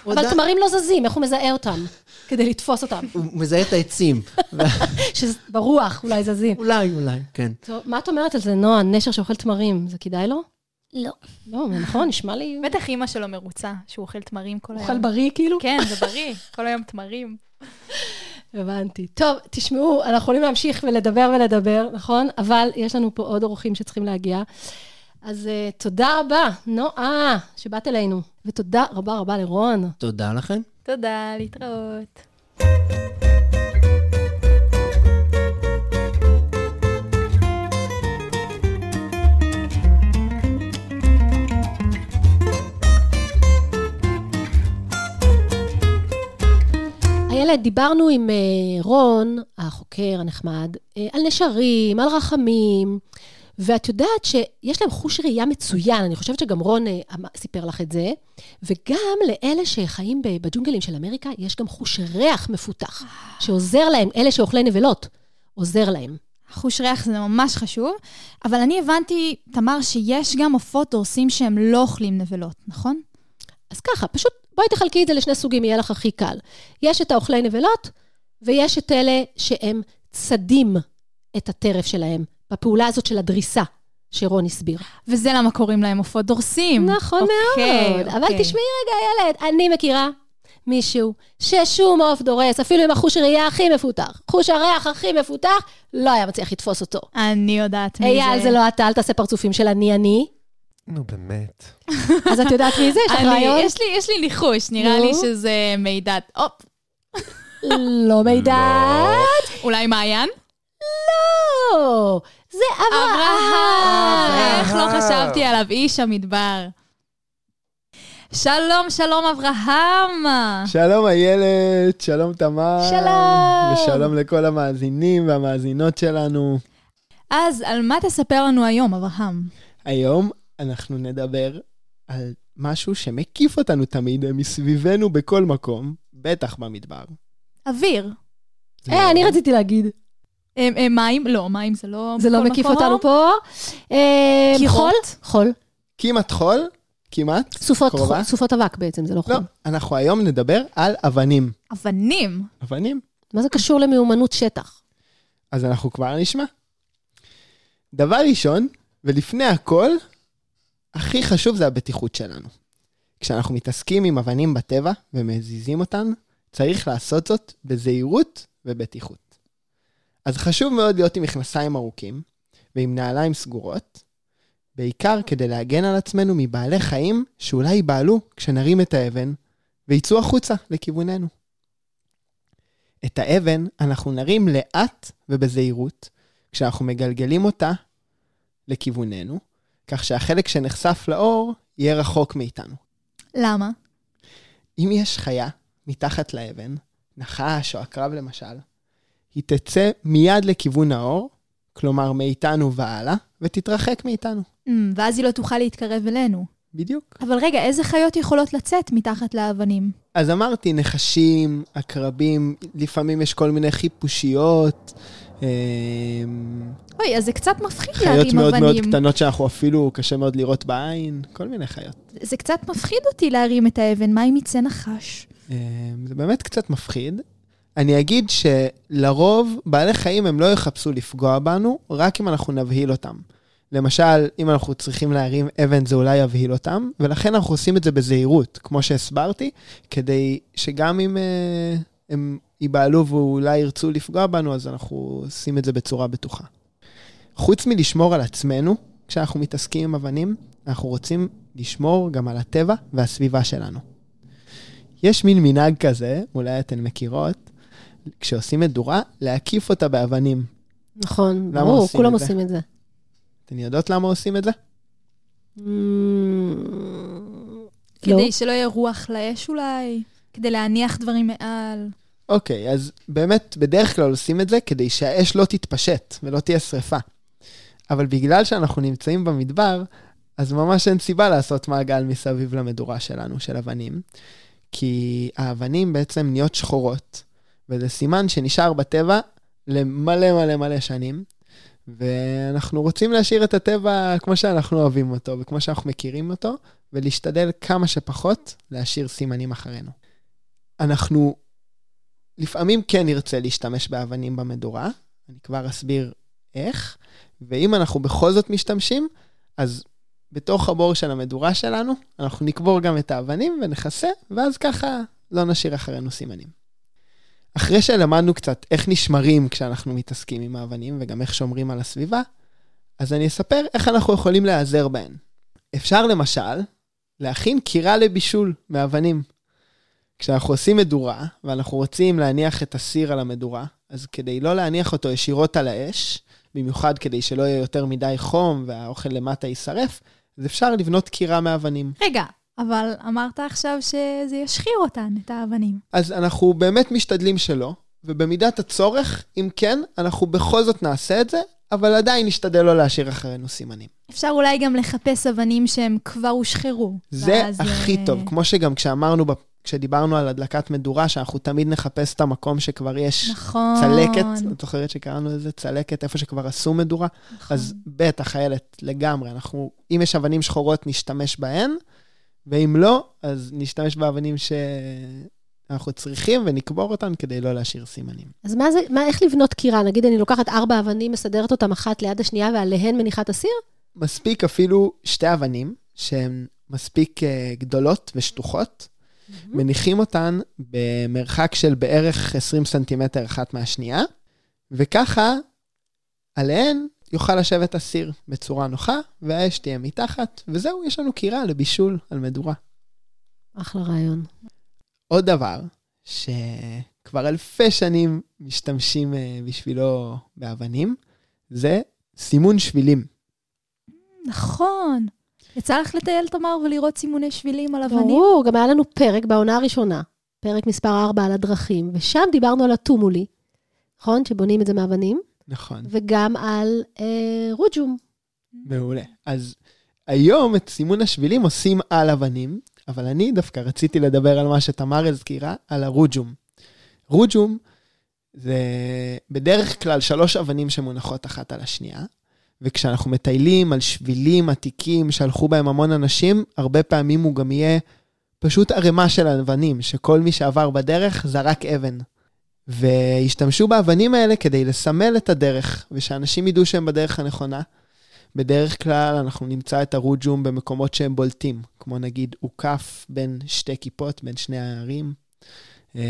[SPEAKER 3] אבל תמרים לא זזים, איך הוא מזהה אותם? כדי לתפוס אותם.
[SPEAKER 1] הוא מזהה את העצים.
[SPEAKER 3] שברוח אולי זזים.
[SPEAKER 1] אולי, אולי, כן.
[SPEAKER 3] טוב, מה את אומרת על זה, נועה? נשר שאוכל תמרים, זה כדאי לו?
[SPEAKER 4] לא.
[SPEAKER 3] לא, נכון, נשמע לי...
[SPEAKER 2] בטח אימא שלו מרוצה, שהוא אוכל תמרים כל היום.
[SPEAKER 3] אוכל בריא כאילו?
[SPEAKER 2] כן, זה בריא, כל היום תמרים.
[SPEAKER 3] הבנתי. טוב, תשמעו, אנחנו יכולים להמשיך ולדבר ולדבר, נכון? אבל יש לנו פה עוד אורחים שצריכים להגיע. אז uh, תודה רבה, נועה, שבאת אלינו. ותודה רבה רבה לרון.
[SPEAKER 1] תודה לכם.
[SPEAKER 2] תודה, להתראות.
[SPEAKER 3] איילת, דיברנו עם אה, רון, החוקר הנחמד, אה, על נשרים, על רחמים, ואת יודעת שיש להם חוש ראייה מצוין, אני חושבת שגם רון אה, אמ- סיפר לך את זה, וגם לאלה שחיים בג'ונגלים של אמריקה, יש גם חוש ריח מפותח, שעוזר להם, אלה שאוכלי נבלות, עוזר להם.
[SPEAKER 2] חוש ריח זה ממש חשוב, אבל אני הבנתי, תמר, שיש גם עופות דורסים שהם לא אוכלים נבלות, נכון?
[SPEAKER 3] אז ככה, פשוט בואי תחלקי את זה לשני סוגים, יהיה לך הכי קל. יש את האוכלי נבלות, ויש את אלה שהם צדים את הטרף שלהם, בפעולה הזאת של הדריסה, שרון הסביר.
[SPEAKER 2] וזה למה קוראים להם עופות דורסים.
[SPEAKER 3] נכון
[SPEAKER 2] אוקיי,
[SPEAKER 3] מאוד. אבל
[SPEAKER 2] אוקיי.
[SPEAKER 3] תשמעי רגע, ילד, אני מכירה מישהו ששום עוף דורס, אפילו עם החוש הראייה הכי מפותח, חוש הריח הכי מפותח, לא היה מצליח לתפוס אותו.
[SPEAKER 2] אני יודעת מי זה.
[SPEAKER 3] אייל, זה לא אתה, אל תעשה פרצופים של אני אני.
[SPEAKER 5] נו, באמת.
[SPEAKER 3] אז את יודעת מי זה? יש לך רעיון?
[SPEAKER 2] יש לי- יש לי ניחוש, נראה. לי שזה מידד. הופ,
[SPEAKER 3] לא מידע.
[SPEAKER 2] אולי מעיין?
[SPEAKER 3] לא, זה אברהם.
[SPEAKER 2] איך לא. חשבתי עליו, איש המדבר. שלום, שלום, אברהם!
[SPEAKER 6] שלום איילת, שלום תמר.
[SPEAKER 3] שלום.
[SPEAKER 6] ושלום לכל המאזינים והמאזינות שלנו.
[SPEAKER 2] אז על מה תספר לנו היום, אברהם?
[SPEAKER 6] היום אנחנו נדבר על משהו שמקיף אותנו תמיד מסביבנו בכל מקום, בטח במדבר.
[SPEAKER 2] אוויר.
[SPEAKER 3] אה, אני רציתי להגיד.
[SPEAKER 2] אה, אה, מים? לא, מים זה לא...
[SPEAKER 3] זה לא מקיף
[SPEAKER 2] מקום.
[SPEAKER 3] אותנו פה. אה,
[SPEAKER 2] קירות?
[SPEAKER 3] חול? חול.
[SPEAKER 6] כמעט חול, כמעט.
[SPEAKER 3] סופות
[SPEAKER 6] קרובה?
[SPEAKER 3] חול- סופות אבק בעצם, זה לא
[SPEAKER 6] לא,
[SPEAKER 3] חול.
[SPEAKER 6] אנחנו היום נדבר על אבנים.
[SPEAKER 2] אבנים.
[SPEAKER 6] אבנים?
[SPEAKER 3] מה זה קשור למיומנות שטח?
[SPEAKER 6] אז אנחנו כבר נשמע. דבר ראשון, ולפני הכל, הכי חשוב זה הבטיחות שלנו. כשאנחנו מתעסקים עם אבנים בטבע ומזיזים אותן, צריך לעשות זאת בזהירות ובטיחות. אז חשוב מאוד להיות עם מכנסיים ארוכים ועם נעליים סגורות, בעיקר כדי להגן על עצמנו מבעלי חיים שאולי ייבהלו כשנרים את האבן ויצאו החוצה לכיווננו. את האבן אנחנו נרים לאט ובזהירות, כשאנחנו מגלגלים אותה לכיווננו, כך שהחלק שנחשף לאור יהיה רחוק מאיתנו.
[SPEAKER 2] למה?
[SPEAKER 6] אם יש חיה מתחת לאבן, נחש או עקרב למשל, היא תצא מיד לכיוון האור, כלומר מאיתנו והלאה, ותתרחק מאיתנו.
[SPEAKER 2] Mm, ואז היא לא תוכל להתקרב אלינו.
[SPEAKER 6] בדיוק.
[SPEAKER 2] אבל רגע, איזה חיות יכולות לצאת מתחת לאבנים?
[SPEAKER 6] אז אמרתי, נחשים, עקרבים, לפעמים יש כל מיני חיפושיות,
[SPEAKER 2] אוי, אז זה קצת מפחיד
[SPEAKER 6] חיות
[SPEAKER 2] להרים
[SPEAKER 6] מאוד מאוד
[SPEAKER 2] אבנים.
[SPEAKER 6] קטנות שאנחנו אפילו קשה מאוד לראות בעין, כל מיני חיות.
[SPEAKER 2] זה קצת מפחיד אותי להרים את האבן, מה אם יצא נחש?
[SPEAKER 6] אמ, זה באמת קצת מפחיד. אני אגיד שלרוב בעלי חיים הם לא יחפשו לפגוע בנו, רק אם אנחנו נבהיל אותם. למשל, אם אנחנו צריכים להרים אבן זה אולי יבהיל אותם, ולכן אנחנו עושים את זה בזהירות, כמו שהסברתי, כדי שגם אם uh, הם ייבהלו ואולי ירצו לפגוע בנו, אז אנחנו עושים את זה בצורה בטוחה. חוץ מלשמור על עצמנו, כשאנחנו מתעסקים עם אבנים, אנחנו רוצים לשמור גם על הטבע והסביבה שלנו. יש מין מנהג כזה, אולי אתן מכירות, כשעושים מדורה, להקיף אותה באבנים.
[SPEAKER 3] נכון, ברור,
[SPEAKER 6] עושים
[SPEAKER 3] כולם
[SPEAKER 6] את זה?
[SPEAKER 3] עושים את זה.
[SPEAKER 6] אתן יודעות למה עושים את זה?
[SPEAKER 3] לא.
[SPEAKER 2] כדי שלא יהיה רוח לאש אולי? כדי להניח דברים מעל?
[SPEAKER 6] אוקיי, אז באמת, בדרך כלל עושים את זה כדי שהאש לא תתפשט ולא תהיה שריפה. אבל בגלל שאנחנו נמצאים במדבר, אז ממש אין סיבה לעשות מעגל מסביב למדורה שלנו, של אבנים. כי האבנים בעצם נהיות שחורות, וזה סימן שנשאר בטבע למלא מלא מלא שנים, ואנחנו רוצים להשאיר את הטבע כמו שאנחנו אוהבים אותו וכמו שאנחנו מכירים אותו, ולהשתדל כמה שפחות להשאיר סימנים אחרינו. אנחנו לפעמים כן נרצה להשתמש באבנים במדורה, אני כבר אסביר איך, ואם אנחנו בכל זאת משתמשים, אז בתוך הבור של המדורה שלנו, אנחנו נקבור גם את האבנים ונכסה, ואז ככה לא נשאיר אחרינו סימנים. אחרי שלמדנו קצת איך נשמרים כשאנחנו מתעסקים עם האבנים וגם איך שומרים על הסביבה, אז אני אספר איך אנחנו יכולים להיעזר בהן. אפשר למשל להכין קירה לבישול מאבנים. כשאנחנו עושים מדורה, ואנחנו רוצים להניח את הסיר על המדורה, אז כדי לא להניח אותו ישירות על האש, במיוחד כדי שלא יהיה יותר מדי חום והאוכל למטה יישרף, אז אפשר לבנות קירה מאבנים.
[SPEAKER 2] רגע, אבל אמרת עכשיו שזה ישחיר אותן, את האבנים.
[SPEAKER 6] אז אנחנו באמת משתדלים שלא, ובמידת הצורך, אם כן, אנחנו בכל זאת נעשה את זה, אבל עדיין נשתדל לא להשאיר אחרינו סימנים.
[SPEAKER 2] אפשר אולי גם לחפש אבנים שהם כבר הושחרו.
[SPEAKER 6] זה
[SPEAKER 2] ואז,
[SPEAKER 6] הכי
[SPEAKER 2] אה,
[SPEAKER 6] טוב, כמו שגם כשאמרנו, כשדיברנו על הדלקת מדורה, שאנחנו תמיד נחפש את המקום שכבר יש
[SPEAKER 2] נכון.
[SPEAKER 6] צלקת, את זוכרת שקראנו לזה צלקת, איפה שכבר עשו מדורה?
[SPEAKER 2] נכון.
[SPEAKER 6] אז בטח, איילת, לגמרי. אנחנו, אם יש אבנים שחורות, נשתמש בהן, ואם לא, אז נשתמש באבנים שאנחנו צריכים ונקבור אותן כדי לא להשאיר סימנים.
[SPEAKER 3] אז מה זה, מה, איך לבנות קירה? נגיד אני לוקחת ארבע אבנים, מסדרת אותן אחת ליד השנייה, ועליהן מניחה את הסיר?
[SPEAKER 6] מספיק אפילו שתי אבנים, שהן מספיק אה, גדולות ושטוחות, מניחים אותן במרחק של בערך 20 סנטימטר אחת מהשנייה, וככה עליהן יוכל לשבת הסיר בצורה נוחה, והאש תהיה מתחת, וזהו, יש לנו קירה לבישול על מדורה.
[SPEAKER 3] אחלה רעיון.
[SPEAKER 6] עוד דבר, שכבר אלפי שנים משתמשים אה, בשבילו באבנים, זה סימון שבילים.
[SPEAKER 2] נכון. יצא לך לטייל, תמר, ולראות סימוני שבילים על אבנים?
[SPEAKER 3] ברור, גם היה לנו פרק בעונה הראשונה, פרק מספר 4 על הדרכים, ושם דיברנו על הטומולי, נכון? שבונים את זה מאבנים,
[SPEAKER 6] נכון.
[SPEAKER 3] וגם על אה, רוג'ום.
[SPEAKER 6] מעולה. אז היום את סימון השבילים עושים על אבנים, אבל אני דווקא רציתי לדבר על מה שתמר הזכירה, על הרוג'ום. רוג'ום זה בדרך כלל שלוש אבנים שמונחות אחת על השנייה, וכשאנחנו מטיילים על שבילים עתיקים שהלכו בהם המון אנשים, הרבה פעמים הוא גם יהיה פשוט ערימה של אבנים, שכל מי שעבר בדרך זרק אבן. והשתמשו באבנים האלה כדי לסמל את הדרך, ושאנשים ידעו שהם בדרך הנכונה. בדרך כלל אנחנו נמצא את הרוג'ום במקומות שהם בולטים, כמו נגיד אוכף בין שתי כיפות, בין שני הערים. אה,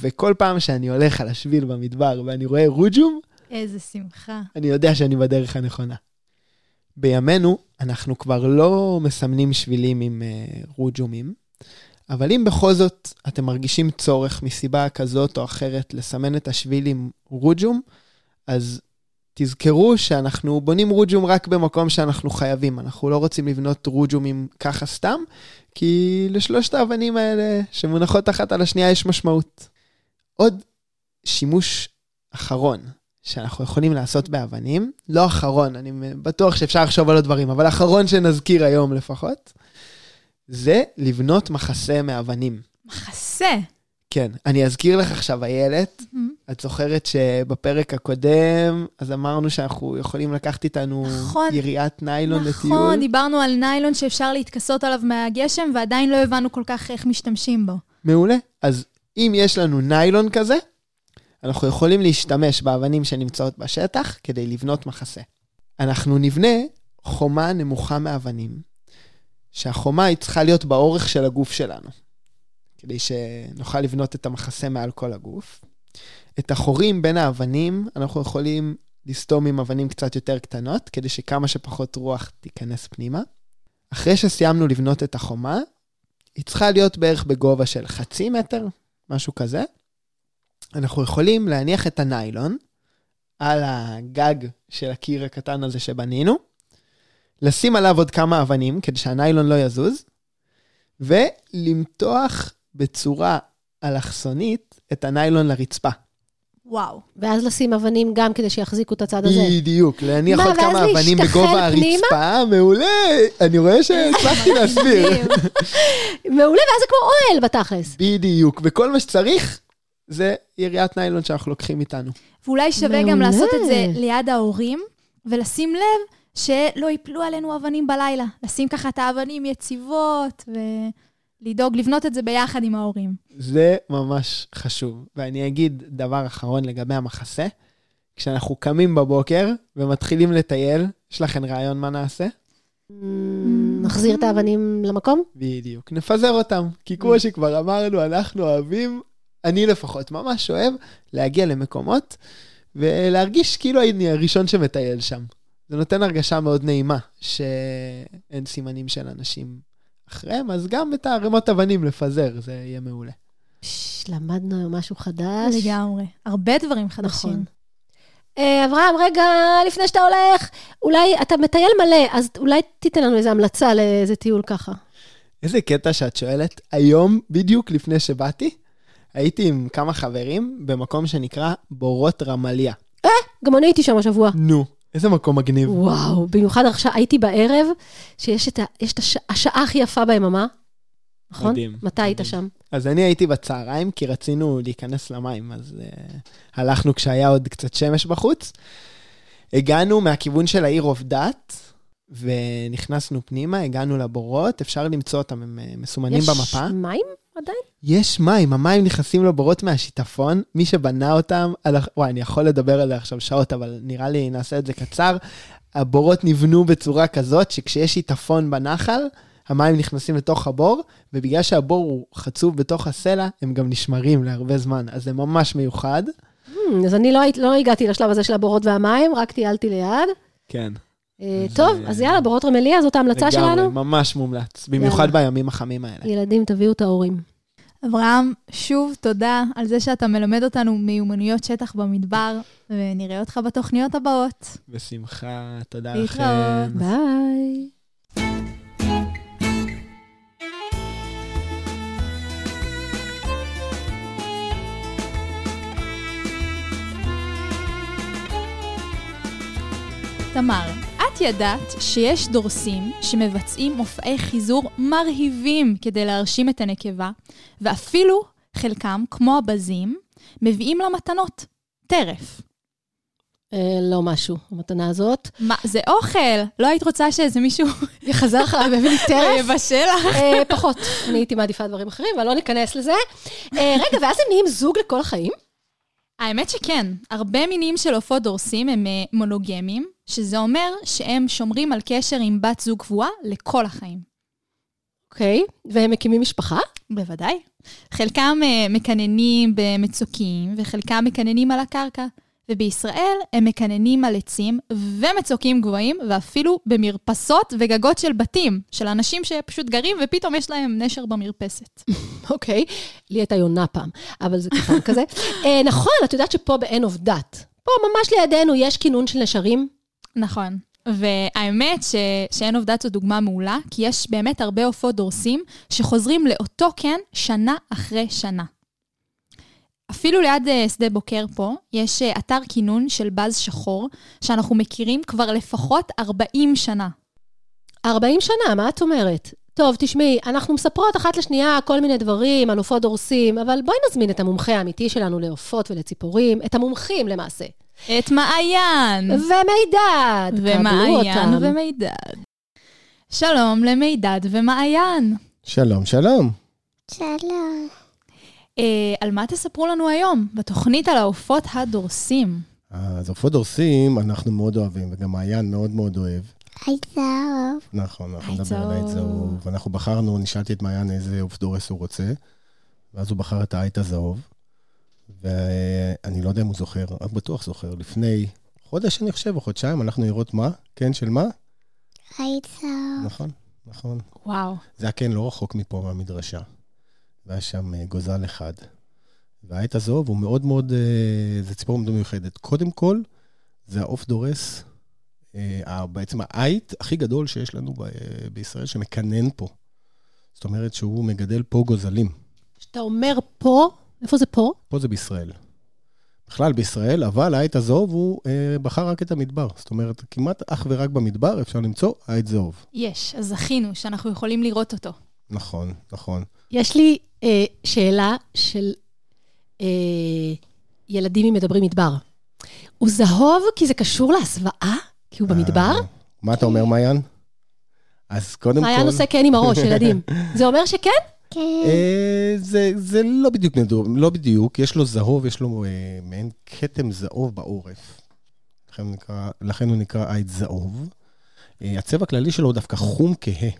[SPEAKER 6] וכל פעם שאני הולך על השביל במדבר ואני רואה רוג'ום,
[SPEAKER 2] איזה שמחה.
[SPEAKER 6] אני יודע שאני בדרך הנכונה. בימינו, אנחנו כבר לא מסמנים שבילים עם uh, רוג'ומים, אבל אם בכל זאת אתם מרגישים צורך מסיבה כזאת או אחרת לסמן את השביל עם רוג'ום, אז תזכרו שאנחנו בונים רוג'ום רק במקום שאנחנו חייבים. אנחנו לא רוצים לבנות רוג'ומים ככה סתם, כי לשלושת האבנים האלה שמונחות אחת על השנייה יש משמעות. עוד שימוש אחרון שאנחנו יכולים לעשות באבנים, לא אחרון, אני בטוח שאפשר לחשוב על עוד דברים, אבל אחרון שנזכיר היום לפחות, זה לבנות מחסה מאבנים.
[SPEAKER 2] מחסה.
[SPEAKER 6] כן, אני אזכיר לך עכשיו, איילת, את זוכרת שבפרק הקודם, אז אמרנו שאנחנו יכולים לקחת איתנו
[SPEAKER 2] נכון.
[SPEAKER 6] יריעת ניילון לטיול.
[SPEAKER 2] נכון, דיברנו על ניילון שאפשר להתכסות עליו מהגשם, ועדיין לא הבנו כל כך איך משתמשים בו.
[SPEAKER 6] מעולה. אז אם יש לנו ניילון כזה, אנחנו יכולים להשתמש באבנים שנמצאות בשטח כדי לבנות מחסה. אנחנו נבנה חומה נמוכה מאבנים, שהחומה היא צריכה להיות באורך של הגוף שלנו, כדי שנוכל לבנות את המחסה מעל כל הגוף. את החורים בין האבנים אנחנו יכולים לסתום עם אבנים קצת יותר קטנות, כדי שכמה שפחות רוח תיכנס פנימה. אחרי שסיימנו לבנות את החומה, היא צריכה להיות בערך בגובה של חצי מטר, משהו כזה. אנחנו יכולים להניח את הניילון על הגג של הקיר הקטן הזה שבנינו, לשים עליו עוד כמה אבנים כדי שהניילון לא יזוז, ולמתוח בצורה אלכסונית את הניילון לרצפה.
[SPEAKER 2] וואו.
[SPEAKER 3] ואז לשים אבנים גם כדי שיחזיקו את הצד הזה.
[SPEAKER 6] בדיוק, להניח
[SPEAKER 3] מה,
[SPEAKER 6] עוד כמה אבנים בגובה
[SPEAKER 3] פנימה?
[SPEAKER 6] הרצפה, מעולה, אני רואה שהצלחתי להסביר.
[SPEAKER 3] מעולה, ואז זה כמו אוהל בתכלס.
[SPEAKER 6] בדיוק, וכל מה שצריך זה יריעת ניילון שאנחנו לוקחים איתנו.
[SPEAKER 2] ואולי שווה גם. לעשות את זה ליד ההורים, ולשים לב שלא ייפלו עלינו אבנים בלילה. לשים ככה את האבנים יציבות, ולדאוג לבנות את זה ביחד עם ההורים.
[SPEAKER 6] זה ממש חשוב. ואני אגיד דבר אחרון לגבי המחסה. כשאנחנו קמים בבוקר ומתחילים לטייל, יש לכם רעיון מה נעשה?
[SPEAKER 3] נחזיר את האבנים למקום?
[SPEAKER 6] בדיוק, נפזר אותם. כי כמו שכבר אמרנו, אנחנו אוהבים, אני לפחות ממש אוהב, להגיע למקומות ולהרגיש כאילו אני הראשון שמטייל שם. זה נותן הרגשה מאוד נעימה, שאין סימנים של אנשים אחריהם, אז גם את הערימות אבנים לפזר, זה יהיה מעולה.
[SPEAKER 3] פש, למדנו היום משהו חדש.
[SPEAKER 2] לגמרי. הרבה דברים חדשים.
[SPEAKER 3] נכון. אה, אברהם, רגע, לפני שאתה הולך, אולי אתה מטייל מלא, אז אולי תיתן לנו איזו המלצה לאיזה טיול ככה.
[SPEAKER 6] איזה קטע שאת שואלת. היום, בדיוק לפני שבאתי, הייתי עם כמה חברים במקום שנקרא בורות רמליה.
[SPEAKER 3] גם אני הייתי שם השבוע.
[SPEAKER 6] נו, איזה מקום מגניב.
[SPEAKER 3] וואו, במיוחד עכשיו הייתי בערב, שיש את, ה, יש את הש, השעה הכי יפה ביממה. נכון?
[SPEAKER 6] מדהים,
[SPEAKER 3] מתי היית
[SPEAKER 6] מדהים.
[SPEAKER 3] שם?
[SPEAKER 6] אז אני הייתי בצהריים, כי רצינו להיכנס למים, אז uh, הלכנו כשהיה עוד קצת שמש בחוץ. הגענו מהכיוון של העיר עובדת, ונכנסנו פנימה, הגענו לבורות, אפשר למצוא אותם, הם אה, מסומנים
[SPEAKER 3] יש
[SPEAKER 6] במפה.
[SPEAKER 3] מים עדיין?
[SPEAKER 6] יש מים, המים נכנסים לבורות מהשיטפון, מי שבנה אותם, על... וואי, אני יכול לדבר עליה עכשיו שעות, אבל נראה לי נעשה את זה קצר. הבורות נבנו בצורה כזאת שכשיש שיטפון בנחל, המים נכנסים לתוך הבור, ובגלל שהבור הוא חצוב בתוך הסלע, הם גם נשמרים להרבה זמן, אז זה ממש מיוחד.
[SPEAKER 3] Hmm, אז אני לא, לא הגעתי לשלב הזה של הבורות והמים, רק טיילתי ליד.
[SPEAKER 6] כן.
[SPEAKER 3] אה, טוב, אז יאללה, בורות רמליה, זאת ההמלצה שלנו.
[SPEAKER 6] ממש מומלץ, במיוחד. בימים החמים האלה.
[SPEAKER 3] ילדים, תביאו את ההורים.
[SPEAKER 2] אברהם, שוב תודה על זה שאתה מלמד אותנו מיומנויות שטח במדבר, ונראה אותך בתוכניות הבאות.
[SPEAKER 6] בשמחה, תודה
[SPEAKER 2] להתראות.
[SPEAKER 6] לכם.
[SPEAKER 3] ביי.
[SPEAKER 2] תמר, ידעת שיש דורסים שמבצעים מופעי חיזור מרהיבים כדי להרשים את הנקבה, ואפילו חלקם, כמו הבזים, מביאים לה מתנות. טרף.
[SPEAKER 3] אה, לא משהו, המתנה הזאת.
[SPEAKER 2] מה, זה אוכל! לא היית רוצה שאיזה מישהו
[SPEAKER 3] יחזר אחריי והביא לי טרף?
[SPEAKER 2] יבשל לך?
[SPEAKER 3] אה, פחות. אני הייתי מעדיפה דברים אחרים, אבל לא ניכנס לזה. אה, רגע, ואז הם נהיים זוג לכל החיים?
[SPEAKER 2] האמת שכן, הרבה מינים של עופות דורסים הם אה, מונוגמים, שזה אומר שהם שומרים על קשר עם בת זוג קבועה לכל החיים.
[SPEAKER 3] אוקיי, והם מקימים משפחה?
[SPEAKER 2] בוודאי. חלקם אה, מקננים במצוקים, וחלקם מקננים על הקרקע. ובישראל הם מקננים על עצים ומצוקים גבוהים, ואפילו במרפסות וגגות של בתים, של אנשים שפשוט גרים ופתאום יש להם נשר במרפסת.
[SPEAKER 3] אוקיי, לי הייתה יונה פעם, אבל זה קטן כזה. אה, נכון, את יודעת שפה עובדת. פה ממש לידינו יש כינון של נשרים.
[SPEAKER 2] נכון. והאמת ש... שאין עובדת זו דוגמה מעולה, כי יש באמת הרבה עופות דורסים שחוזרים לאותו קן שנה אחרי שנה. אפילו ליד אה, שדה בוקר פה, יש אה, אתר כינון של בז שחור, שאנחנו מכירים כבר לפחות 40 שנה.
[SPEAKER 3] 40 שנה, מה את אומרת? טוב, תשמעי, אנחנו מספרות אחת לשנייה כל מיני דברים על עופות דורסים, אבל בואי נזמין את המומחה האמיתי שלנו לעופות ולציפורים, את המומחים למעשה.
[SPEAKER 2] את מעיין!
[SPEAKER 3] ומידד,
[SPEAKER 2] ומעיין
[SPEAKER 3] אותם.
[SPEAKER 2] ומידד. שלום למידד ומעיין.
[SPEAKER 5] שלום, שלום.
[SPEAKER 4] שלום.
[SPEAKER 2] אה, על מה תספרו לנו היום, בתוכנית על העופות הדורסים?
[SPEAKER 5] אז עופות דורסים, אנחנו מאוד אוהבים, וגם מעיין מאוד מאוד אוהב.
[SPEAKER 4] היי זהוב.
[SPEAKER 5] נכון, אנחנו
[SPEAKER 2] עץ
[SPEAKER 5] נדבר על העץ
[SPEAKER 2] זהוב.
[SPEAKER 5] ואנחנו בחרנו, אני שאלתי את מעיין איזה עוף דורס הוא רוצה, ואז הוא בחר את העית הזהוב. ואני לא יודע אם הוא זוכר, את בטוח זוכר, לפני חודש, אני חושב, או חודשיים, הלכנו לראות מה? כן של מה?
[SPEAKER 4] זהוב.
[SPEAKER 5] נכון, נכון.
[SPEAKER 2] וואו.
[SPEAKER 5] זה היה כן לא רחוק מפה, מהמדרשה. והיה שם אה, גוזל אחד. והעט הזהוב הוא מאוד מאוד, אה, זה ציפור מאוד מיוחדת. קודם כל, זה העוף דורס, אה, בעצם העית הכי גדול שיש לנו בישראל, שמקנן פה. זאת אומרת שהוא מגדל פה גוזלים.
[SPEAKER 3] כשאתה אומר פה, איפה זה פה?
[SPEAKER 5] פה זה בישראל. בכלל בישראל, אבל העית הזהוב הוא אה, בחר רק את המדבר. זאת אומרת, כמעט אך ורק במדבר אפשר למצוא עית זהוב.
[SPEAKER 2] יש, אז זכינו שאנחנו יכולים לראות אותו.
[SPEAKER 5] נכון, נכון.
[SPEAKER 3] יש לי אה, שאלה של אה, ילדים עם מדברים מדבר. הוא זהוב כי זה קשור להסוואה? כי הוא במדבר?
[SPEAKER 5] אה, מה אתה אומר, מעיין? אז קודם כל...
[SPEAKER 3] מעיין עושה כן עם הראש, ילדים. זה אומר שכן?
[SPEAKER 4] כן.
[SPEAKER 5] אה, זה, זה לא בדיוק נדור, לא בדיוק, יש לו זהוב, יש לו אה, מעין כתם זהוב בעורף. לכן הוא נקרא, לכן הוא נקרא עית זהוב. אה, הצבע הכללי שלו הוא דווקא חום כהה.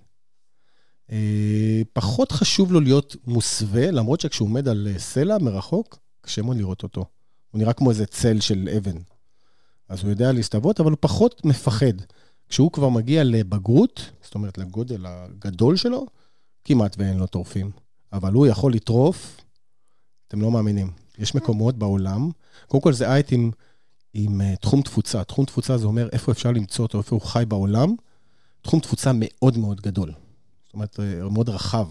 [SPEAKER 5] פחות חשוב לו להיות מוסווה, למרות שכשהוא עומד על סלע מרחוק, קשה מאוד לראות אותו. הוא נראה כמו איזה צל של אבן. אז הוא יודע להסתוות, אבל הוא פחות מפחד. כשהוא כבר מגיע לבגרות, זאת אומרת לגודל הגדול שלו, כמעט ואין לו טורפים. אבל הוא יכול לטרוף, אתם לא מאמינים. יש מקומות בעולם, קודם כל זה עית עם, uh, תחום תפוצה. תחום תפוצה זה אומר איפה אפשר למצוא אותו, איפה הוא חי בעולם. תחום תפוצה מאוד מאוד גדול. זאת אומרת, אה, מאוד רחב.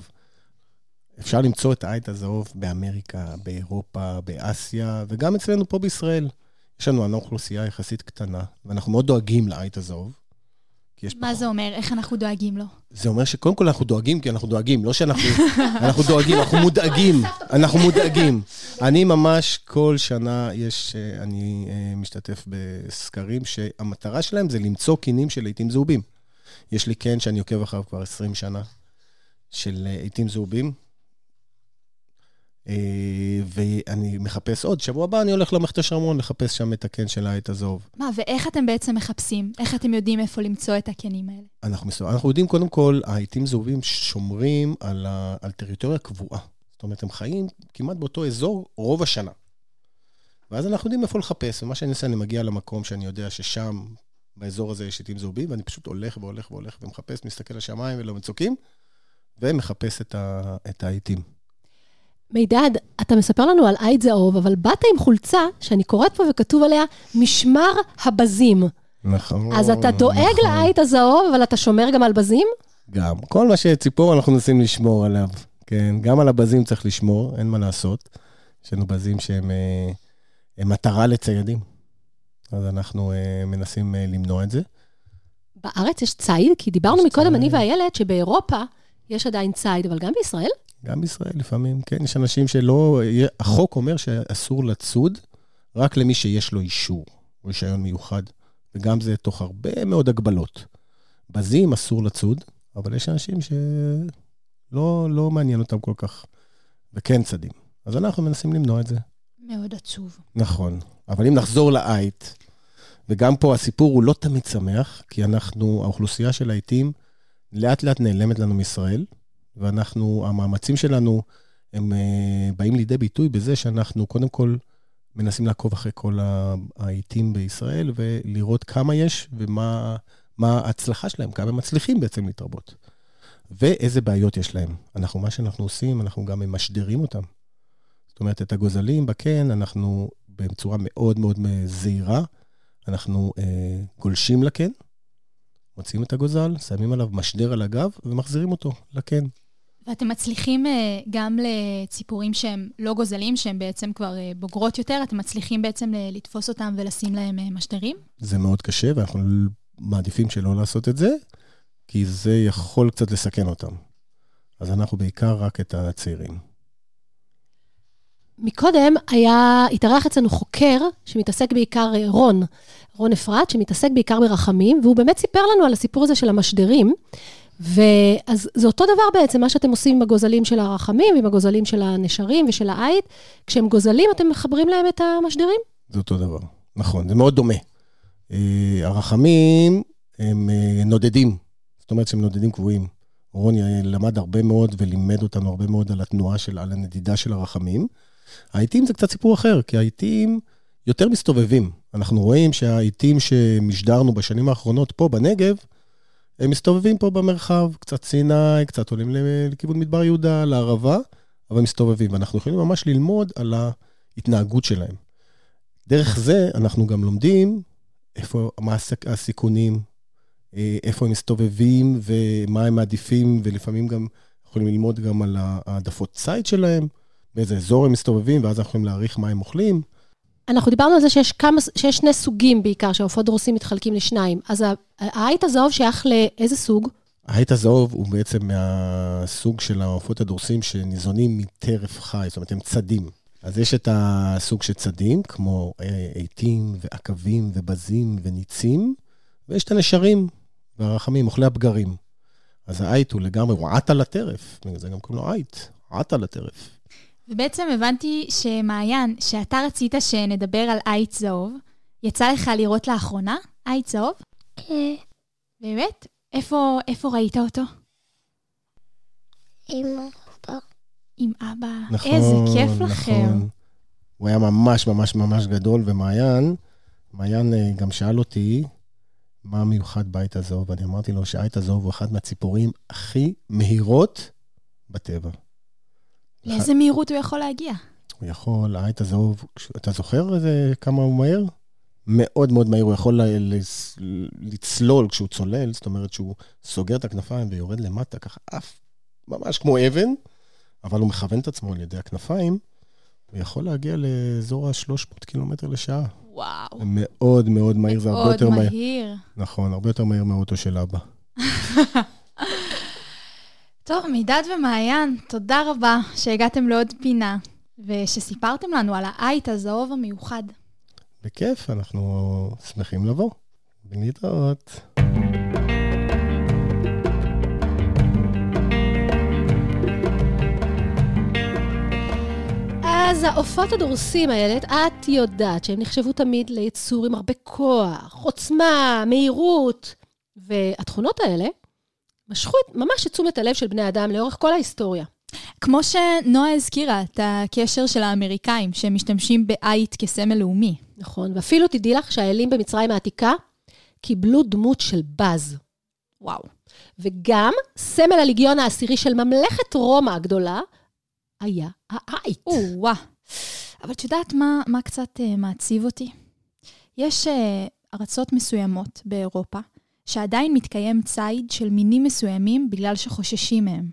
[SPEAKER 5] אפשר למצוא את העית הזהוב באמריקה, באירופה, באסיה, וגם אצלנו פה בישראל. יש לנו אוכלוסייה יחסית קטנה, ואנחנו מאוד דואגים לעית הזהוב.
[SPEAKER 2] כי יש מה פחות. זה אומר? איך אנחנו דואגים לו?
[SPEAKER 5] זה אומר שקודם כל אנחנו דואגים, כי אנחנו דואגים, לא שאנחנו... אנחנו דואגים, אנחנו מודאגים. אנחנו מודאגים. אני ממש, כל שנה יש... אה, אני אה, משתתף בסקרים שהמטרה שלהם זה למצוא קינים של עיתים זהובים. יש לי קן שאני עוקב אחריו כבר 20 שנה, של עיתים אה, זהובים. אה, ואני מחפש עוד. שבוע הבא אני הולך למכתש רמון לחפש שם את הקן של העט הזהוב.
[SPEAKER 2] מה, ואיך אתם בעצם מחפשים? איך אתם יודעים איפה למצוא את הקנים האלה?
[SPEAKER 5] אנחנו, מסתובב, אנחנו יודעים, קודם כל, העיתים זהובים שומרים על, ה, על טריטוריה קבועה. זאת אומרת, הם חיים כמעט באותו אזור רוב השנה. ואז אנחנו יודעים איפה לחפש, ומה שאני עושה, אני מגיע למקום שאני יודע ששם, באזור הזה יש עיתים זהובים, ואני פשוט הולך והולך והולך ומחפש, מסתכל לשמיים ולמצוקים, ומחפש את העיתים.
[SPEAKER 3] מידד, אתה מספר לנו על עית זהוב, אבל באת עם חולצה שאני קוראת פה וכתוב עליה משמר הבזים.
[SPEAKER 5] נכון.
[SPEAKER 3] אז אתה דואג נכון. לעית הזהוב, אבל אתה שומר גם על בזים?
[SPEAKER 5] גם. כל מה שציפור אנחנו מנסים לשמור עליו. כן, גם על הבזים צריך לשמור, אין מה לעשות. יש לנו בזים שהם אה, מטרה לציידים. אז אנחנו אה, מנסים אה, למנוע את זה.
[SPEAKER 3] בארץ יש ציד? כי דיברנו מקודם, אני ואיילת, שבאירופה יש עדיין ציד, אבל גם בישראל?
[SPEAKER 5] גם בישראל לפעמים, כן, יש אנשים שלא, החוק אומר שאסור לצוד רק למי שיש לו אישור, רישיון מיוחד, וגם זה תוך הרבה מאוד הגבלות. בזים אסור לצוד, אבל יש אנשים שלא לא מעניין אותם כל כך, וכן צדים. אז אנחנו מנסים למנוע את זה.
[SPEAKER 2] מאוד עצוב.
[SPEAKER 5] נכון, אבל אם נחזור לעית, וגם פה הסיפור הוא לא תמיד שמח, כי אנחנו, האוכלוסייה של העיתים לאט לאט נעלמת לנו מישראל. ואנחנו, המאמצים שלנו, הם uh, באים לידי ביטוי בזה שאנחנו קודם כל מנסים לעקוב אחרי כל העיתים בישראל ולראות כמה יש ומה ההצלחה שלהם, כמה הם מצליחים בעצם להתרבות. ואיזה בעיות יש להם. אנחנו, מה שאנחנו עושים, אנחנו גם משדרים אותם. זאת אומרת, את הגוזלים בקן, אנחנו בצורה מאוד מאוד זהירה, אנחנו אה, גולשים לקן, מוציאים את הגוזל, שמים עליו משדר על הגב ומחזירים אותו לקן.
[SPEAKER 2] ואתם מצליחים אה, גם לציפורים שהם לא גוזלים, שהם בעצם כבר אה, בוגרות יותר, אתם מצליחים בעצם לתפוס אותם ולשים להם אה, משדרים?
[SPEAKER 5] זה מאוד קשה, ואנחנו מעדיפים שלא לעשות את זה, כי זה יכול קצת לסכן אותם. אז אנחנו בעיקר רק את הצעירים.
[SPEAKER 3] מקודם היה, התארח אצלנו חוקר שמתעסק בעיקר, רון, רון אפרת, שמתעסק בעיקר ברחמים, והוא באמת סיפר לנו על הסיפור הזה של המשדרים. ואז זה אותו דבר בעצם, מה שאתם עושים עם הגוזלים של הרחמים, עם הגוזלים של הנשרים ושל העית, כשהם גוזלים, אתם מחברים להם את המשדרים?
[SPEAKER 5] זה אותו דבר, נכון, זה מאוד דומה. אה, הרחמים הם אה, נודדים, זאת אומרת שהם נודדים קבועים. רוני למד הרבה מאוד ולימד אותנו הרבה מאוד על התנועה של, על הנדידה של הרחמים. העיתים זה קצת סיפור אחר, כי העיתים יותר מסתובבים. אנחנו רואים שהעיתים שמשדרנו בשנים האחרונות פה בנגב, הם מסתובבים פה במרחב, קצת סיני, קצת עולים לכיוון מדבר יהודה, לערבה, אבל מסתובבים. ואנחנו יכולים ממש ללמוד על ההתנהגות שלהם. דרך זה אנחנו גם לומדים איפה, מה הסיכונים, אה, איפה הם מסתובבים ומה הם מעדיפים, ולפעמים גם יכולים ללמוד גם על העדפות ציד שלהם, באיזה אזור הם מסתובבים, ואז אנחנו יכולים להעריך מה הם אוכלים.
[SPEAKER 3] אנחנו דיברנו על זה שיש, כמה, שיש שני סוגים בעיקר, שהעופות דורסים מתחלקים לשניים. אז העית הזהוב שייך לאיזה סוג?
[SPEAKER 5] העית הזהוב הוא בעצם מהסוג של העופות הדורסים שניזונים מטרף חי, זאת אומרת, הם צדים. אז יש את הסוג של צדים, כמו עיתים ועקבים ובזים וניצים, ויש את הנשרים והרחמים, אוכלי הפגרים. אז העית הוא לגמרי, הוא עט על הטרף, בגלל זה גם קוראים לו עית, עט על הטרף.
[SPEAKER 2] ובעצם הבנתי שמעיין, שאתה רצית שנדבר על עית זהוב, יצא לך לראות לאחרונה עית זהוב?
[SPEAKER 4] כן.
[SPEAKER 2] באמת? איפה, איפה ראית אותו?
[SPEAKER 4] עם אבא.
[SPEAKER 2] עם אבא. נכון, איזה כיף נכון. לכם.
[SPEAKER 5] הוא היה ממש ממש ממש גדול, ומעיין, מעיין אה, גם שאל אותי מה מיוחד בעית הזהוב, ואני אמרתי לו שהעית הזהוב הוא אחת מהציפורים הכי מהירות בטבע.
[SPEAKER 2] לאיזה מהירות הוא יכול להגיע?
[SPEAKER 5] הוא יכול, העית הזהוב, אתה זוכר איזה, כמה הוא מהר? מאוד מאוד מהיר, הוא יכול לצלול כשהוא צולל, זאת אומרת שהוא סוגר את הכנפיים ויורד למטה, ככה עף, ממש כמו אבן, אבל הוא מכוון את עצמו על ידי הכנפיים, הוא יכול להגיע לאזור ה-300 קילומטר לשעה.
[SPEAKER 2] וואו.
[SPEAKER 5] מאוד מאוד מהיר, זה הרבה יותר
[SPEAKER 2] מאוד
[SPEAKER 5] מהיר.
[SPEAKER 2] מהיר.
[SPEAKER 5] נכון, הרבה יותר מהיר מהאוטו של אבא.
[SPEAKER 2] טוב, מידד ומעיין, תודה רבה שהגעתם לעוד פינה, ושסיפרתם לנו על העית הזהוב המיוחד.
[SPEAKER 5] בכיף, אנחנו שמחים לבוא. ולהתראות.
[SPEAKER 3] אז העופות הדורסים האלה, את יודעת שהם נחשבו תמיד ליצור עם הרבה כוח, עוצמה, מהירות, והתכונות האלה משכו ממש את תשומת הלב של בני אדם לאורך כל ההיסטוריה.
[SPEAKER 2] כמו שנועה הזכירה, את הקשר של האמריקאים, שהם משתמשים בעית כסמל לאומי.
[SPEAKER 3] נכון, ואפילו תדעי לך שהאלים במצרים העתיקה קיבלו דמות של בז.
[SPEAKER 2] וואו.
[SPEAKER 3] וגם סמל הליגיון העשירי של ממלכת רומא הגדולה היה העית.
[SPEAKER 2] או-אה. אבל את יודעת מה, מה קצת uh, מעציב אותי? יש uh, ארצות מסוימות באירופה, שעדיין מתקיים ציד של מינים מסוימים בגלל שחוששים מהם.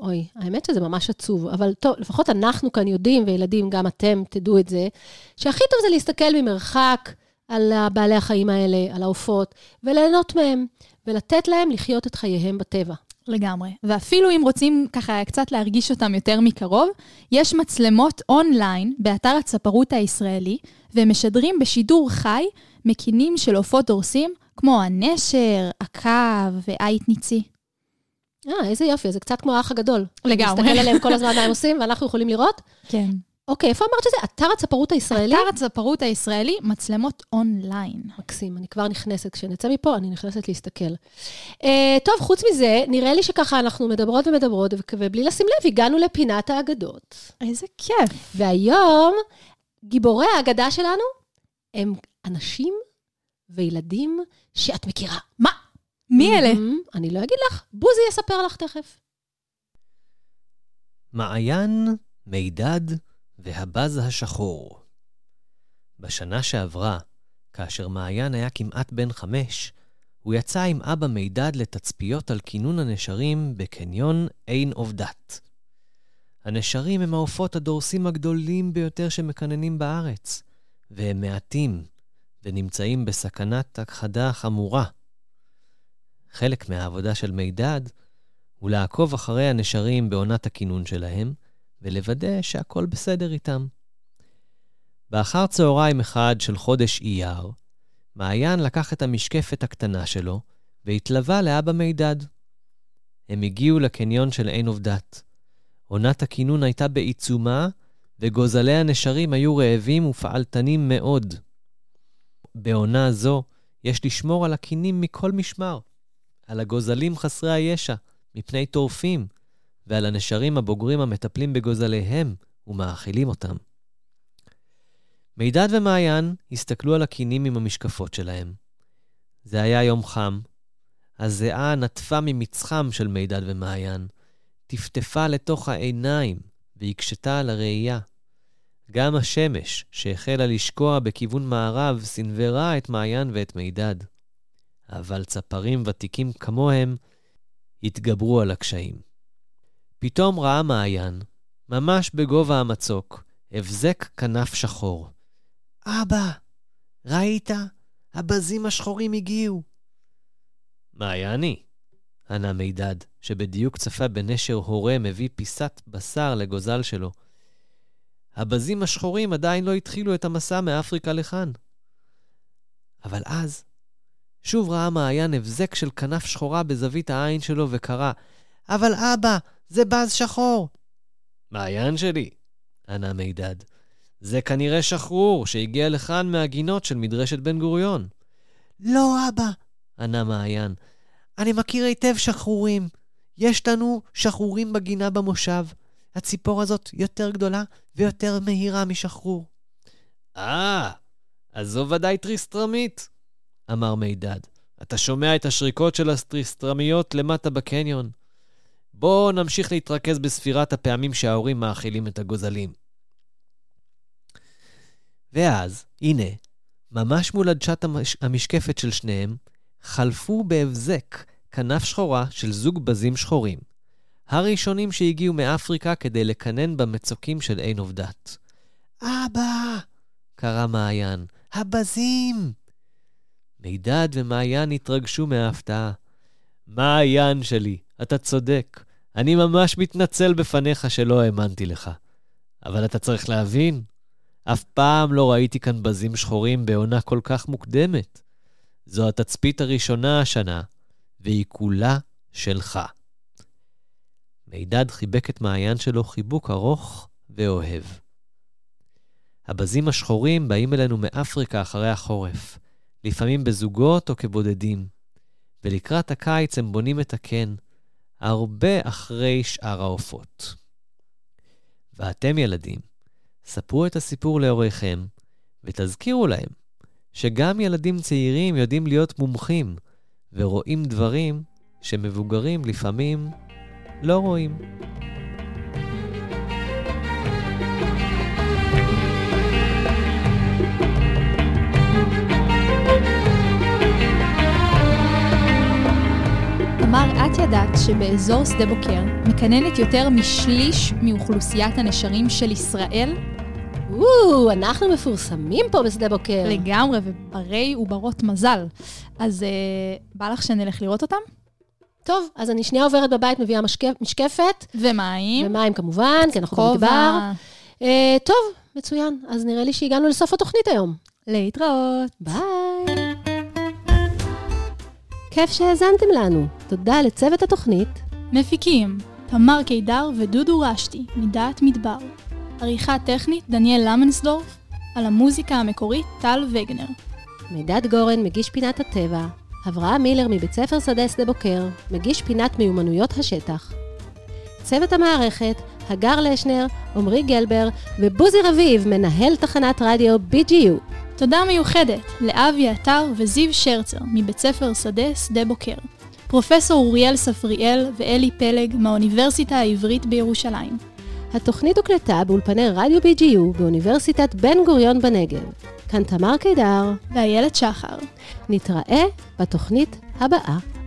[SPEAKER 3] אוי, האמת שזה ממש עצוב, אבל טוב, לפחות אנחנו כאן יודעים, וילדים, גם אתם תדעו את זה, שהכי טוב זה להסתכל ממרחק על בעלי החיים האלה, על העופות, וליהנות מהם, ולתת להם לחיות את חייהם בטבע.
[SPEAKER 2] לגמרי. ואפילו אם רוצים ככה קצת להרגיש אותם יותר מקרוב, יש מצלמות אונליין באתר הצפרות הישראלי, והם משדרים בשידור חי מקינים של עופות דורסים, כמו הנשר, הקו ועית ניצי.
[SPEAKER 3] אה, איזה יופי, זה קצת כמו האח הגדול.
[SPEAKER 2] לגמרי.
[SPEAKER 3] להסתכל עליהם כל הזמן מה הם עושים, ואנחנו יכולים לראות.
[SPEAKER 2] כן.
[SPEAKER 3] אוקיי, איפה אמרת שזה? אתר הצפרות הישראלי?
[SPEAKER 2] אתר הצפרות הישראלי, מצלמות אונליין.
[SPEAKER 3] מקסים, אני כבר נכנסת. כשנצא מפה, אני נכנסת להסתכל. Uh, טוב, חוץ מזה, נראה לי שככה אנחנו מדברות ומדברות, ובלי לשים לב, הגענו לפינת האגדות.
[SPEAKER 2] איזה כיף.
[SPEAKER 3] והיום, גיבורי האגדה שלנו הם אנשים וילדים שאת מכירה.
[SPEAKER 2] מה? מי אלה?
[SPEAKER 3] מהמם, אני לא אגיד לך, בוזי יספר לך תכף.
[SPEAKER 7] מעיין, מידד והבז השחור. בשנה שעברה, כאשר מעיין היה כמעט בן חמש, הוא יצא עם אבא מידד לתצפיות על כינון הנשרים בקניון עין עובדת. הנשרים הם העופות הדורסים הגדולים ביותר שמקננים בארץ, והם מעטים, ונמצאים בסכנת הכחדה חמורה. חלק מהעבודה של מידד הוא לעקוב אחרי הנשרים בעונת הכינון שלהם, ולוודא שהכל בסדר איתם. באחר צהריים אחד של חודש אייר, מעיין לקח את המשקפת הקטנה שלו, והתלווה לאבא מידד. הם הגיעו לקניון של עין עובדת. עונת הכינון הייתה בעיצומה, וגוזלי הנשרים היו רעבים ופעלתנים מאוד. בעונה זו יש לשמור על הקינים מכל משמר, על הגוזלים חסרי הישע, מפני טורפים, ועל הנשרים הבוגרים המטפלים בגוזליהם ומאכילים אותם. מידד ומעיין הסתכלו על הקינים עם המשקפות שלהם. זה היה יום חם. הזיעה נטפה ממצחם של מידד ומעיין, טפטפה לתוך העיניים והקשתה על הראייה. גם השמש, שהחלה לשקוע בכיוון מערב, סנוורה את מעיין ואת מידד. אבל צפרים ותיקים כמוהם התגברו על הקשיים. פתאום ראה מעיין, ממש בגובה המצוק, הבזק כנף שחור. אבא, ראית? הבזים השחורים הגיעו. מעייני, ענה מידד, שבדיוק צפה בנשר הורה מביא פיסת בשר לגוזל שלו. הבזים השחורים עדיין לא התחילו את המסע מאפריקה לכאן. אבל אז, שוב ראה מעיין הבזק של כנף שחורה בזווית העין שלו וקרא, אבל אבא, זה בז שחור. מעיין שלי, ענה מידד, זה כנראה שחרור שהגיע לכאן מהגינות של מדרשת בן גוריון. לא, אבא, ענה מעיין, אני מכיר היטב שחרורים. יש לנו שחרורים בגינה במושב. הציפור הזאת יותר גדולה ויותר מהירה משחרור. אה, אז זו ודאי טריסטרמית, אמר מידד. אתה שומע את השריקות של הטריסטרמיות למטה בקניון. בואו נמשיך להתרכז בספירת הפעמים שההורים מאכילים את הגוזלים. ואז, הנה, ממש מול עדשת המש... המשקפת של שניהם, חלפו בהבזק כנף שחורה של זוג בזים שחורים. הראשונים שהגיעו מאפריקה כדי לקנן במצוקים של עין עובדת. אבא! קרא מעיין. הבזים! מידד ומעיין התרגשו מההפתעה. מעיין שלי, אתה צודק. אני ממש מתנצל בפניך שלא האמנתי לך. אבל אתה צריך להבין, אף פעם לא ראיתי כאן בזים שחורים בעונה כל כך מוקדמת. זו התצפית הראשונה השנה, והיא כולה שלך. מידד חיבק את מעיין שלו חיבוק ארוך ואוהב. הבזים השחורים באים אלינו מאפריקה אחרי החורף, לפעמים בזוגות או כבודדים, ולקראת הקיץ הם בונים את הקן, הרבה אחרי שאר העופות. ואתם, ילדים, ספרו את הסיפור להוריכם, ותזכירו להם שגם ילדים צעירים יודעים להיות מומחים, ורואים דברים שמבוגרים לפעמים לא רואים.
[SPEAKER 2] תמר, את ידעת שבאזור שדה בוקר מקננת יותר משליש מאוכלוסיית הנשרים של ישראל?
[SPEAKER 3] או, אנחנו מפורסמים פה בשדה בוקר.
[SPEAKER 2] לגמרי, וברי וברות מזל. אז אה, בא לך שנלך לראות אותם?
[SPEAKER 3] טוב, אז אני שנייה עוברת בבית, מביאה משקף, משקפת,
[SPEAKER 2] ומים.
[SPEAKER 3] ומים כמובן, כי אנחנו במדבר. אה, טוב, מצוין. אז נראה לי שהגענו לסוף התוכנית היום.
[SPEAKER 2] להתראות.
[SPEAKER 3] ביי. כיף שהאזנתם לנו. תודה לצוות התוכנית.
[SPEAKER 2] מפיקים, תמר קידר ודודו רשתי, מדעת מדבר. עריכה טכנית, דניאל למנסדורף. על המוזיקה המקורית, טל וגנר.
[SPEAKER 3] מידד גורן, מגיש פינת הטבע. אברהם מילר מבית ספר שדה שדה בוקר, מגיש פינת מיומנויות השטח. צוות המערכת, הגר לשנר, עמרי גלבר ובוזי רביב, מנהל תחנת רדיו BGU.
[SPEAKER 2] תודה מיוחדת לאבי עטר וזיו שרצר מבית ספר שדה שדה בוקר. פרופסור אוריאל ספריאל ואלי פלג מהאוניברסיטה העברית בירושלים.
[SPEAKER 3] התוכנית הוקלטה באולפני רדיו BGU באוניברסיטת בן גוריון בנגב. כאן תמר קידר,
[SPEAKER 2] ואיילת שחר.
[SPEAKER 3] נתראה בתוכנית הבאה.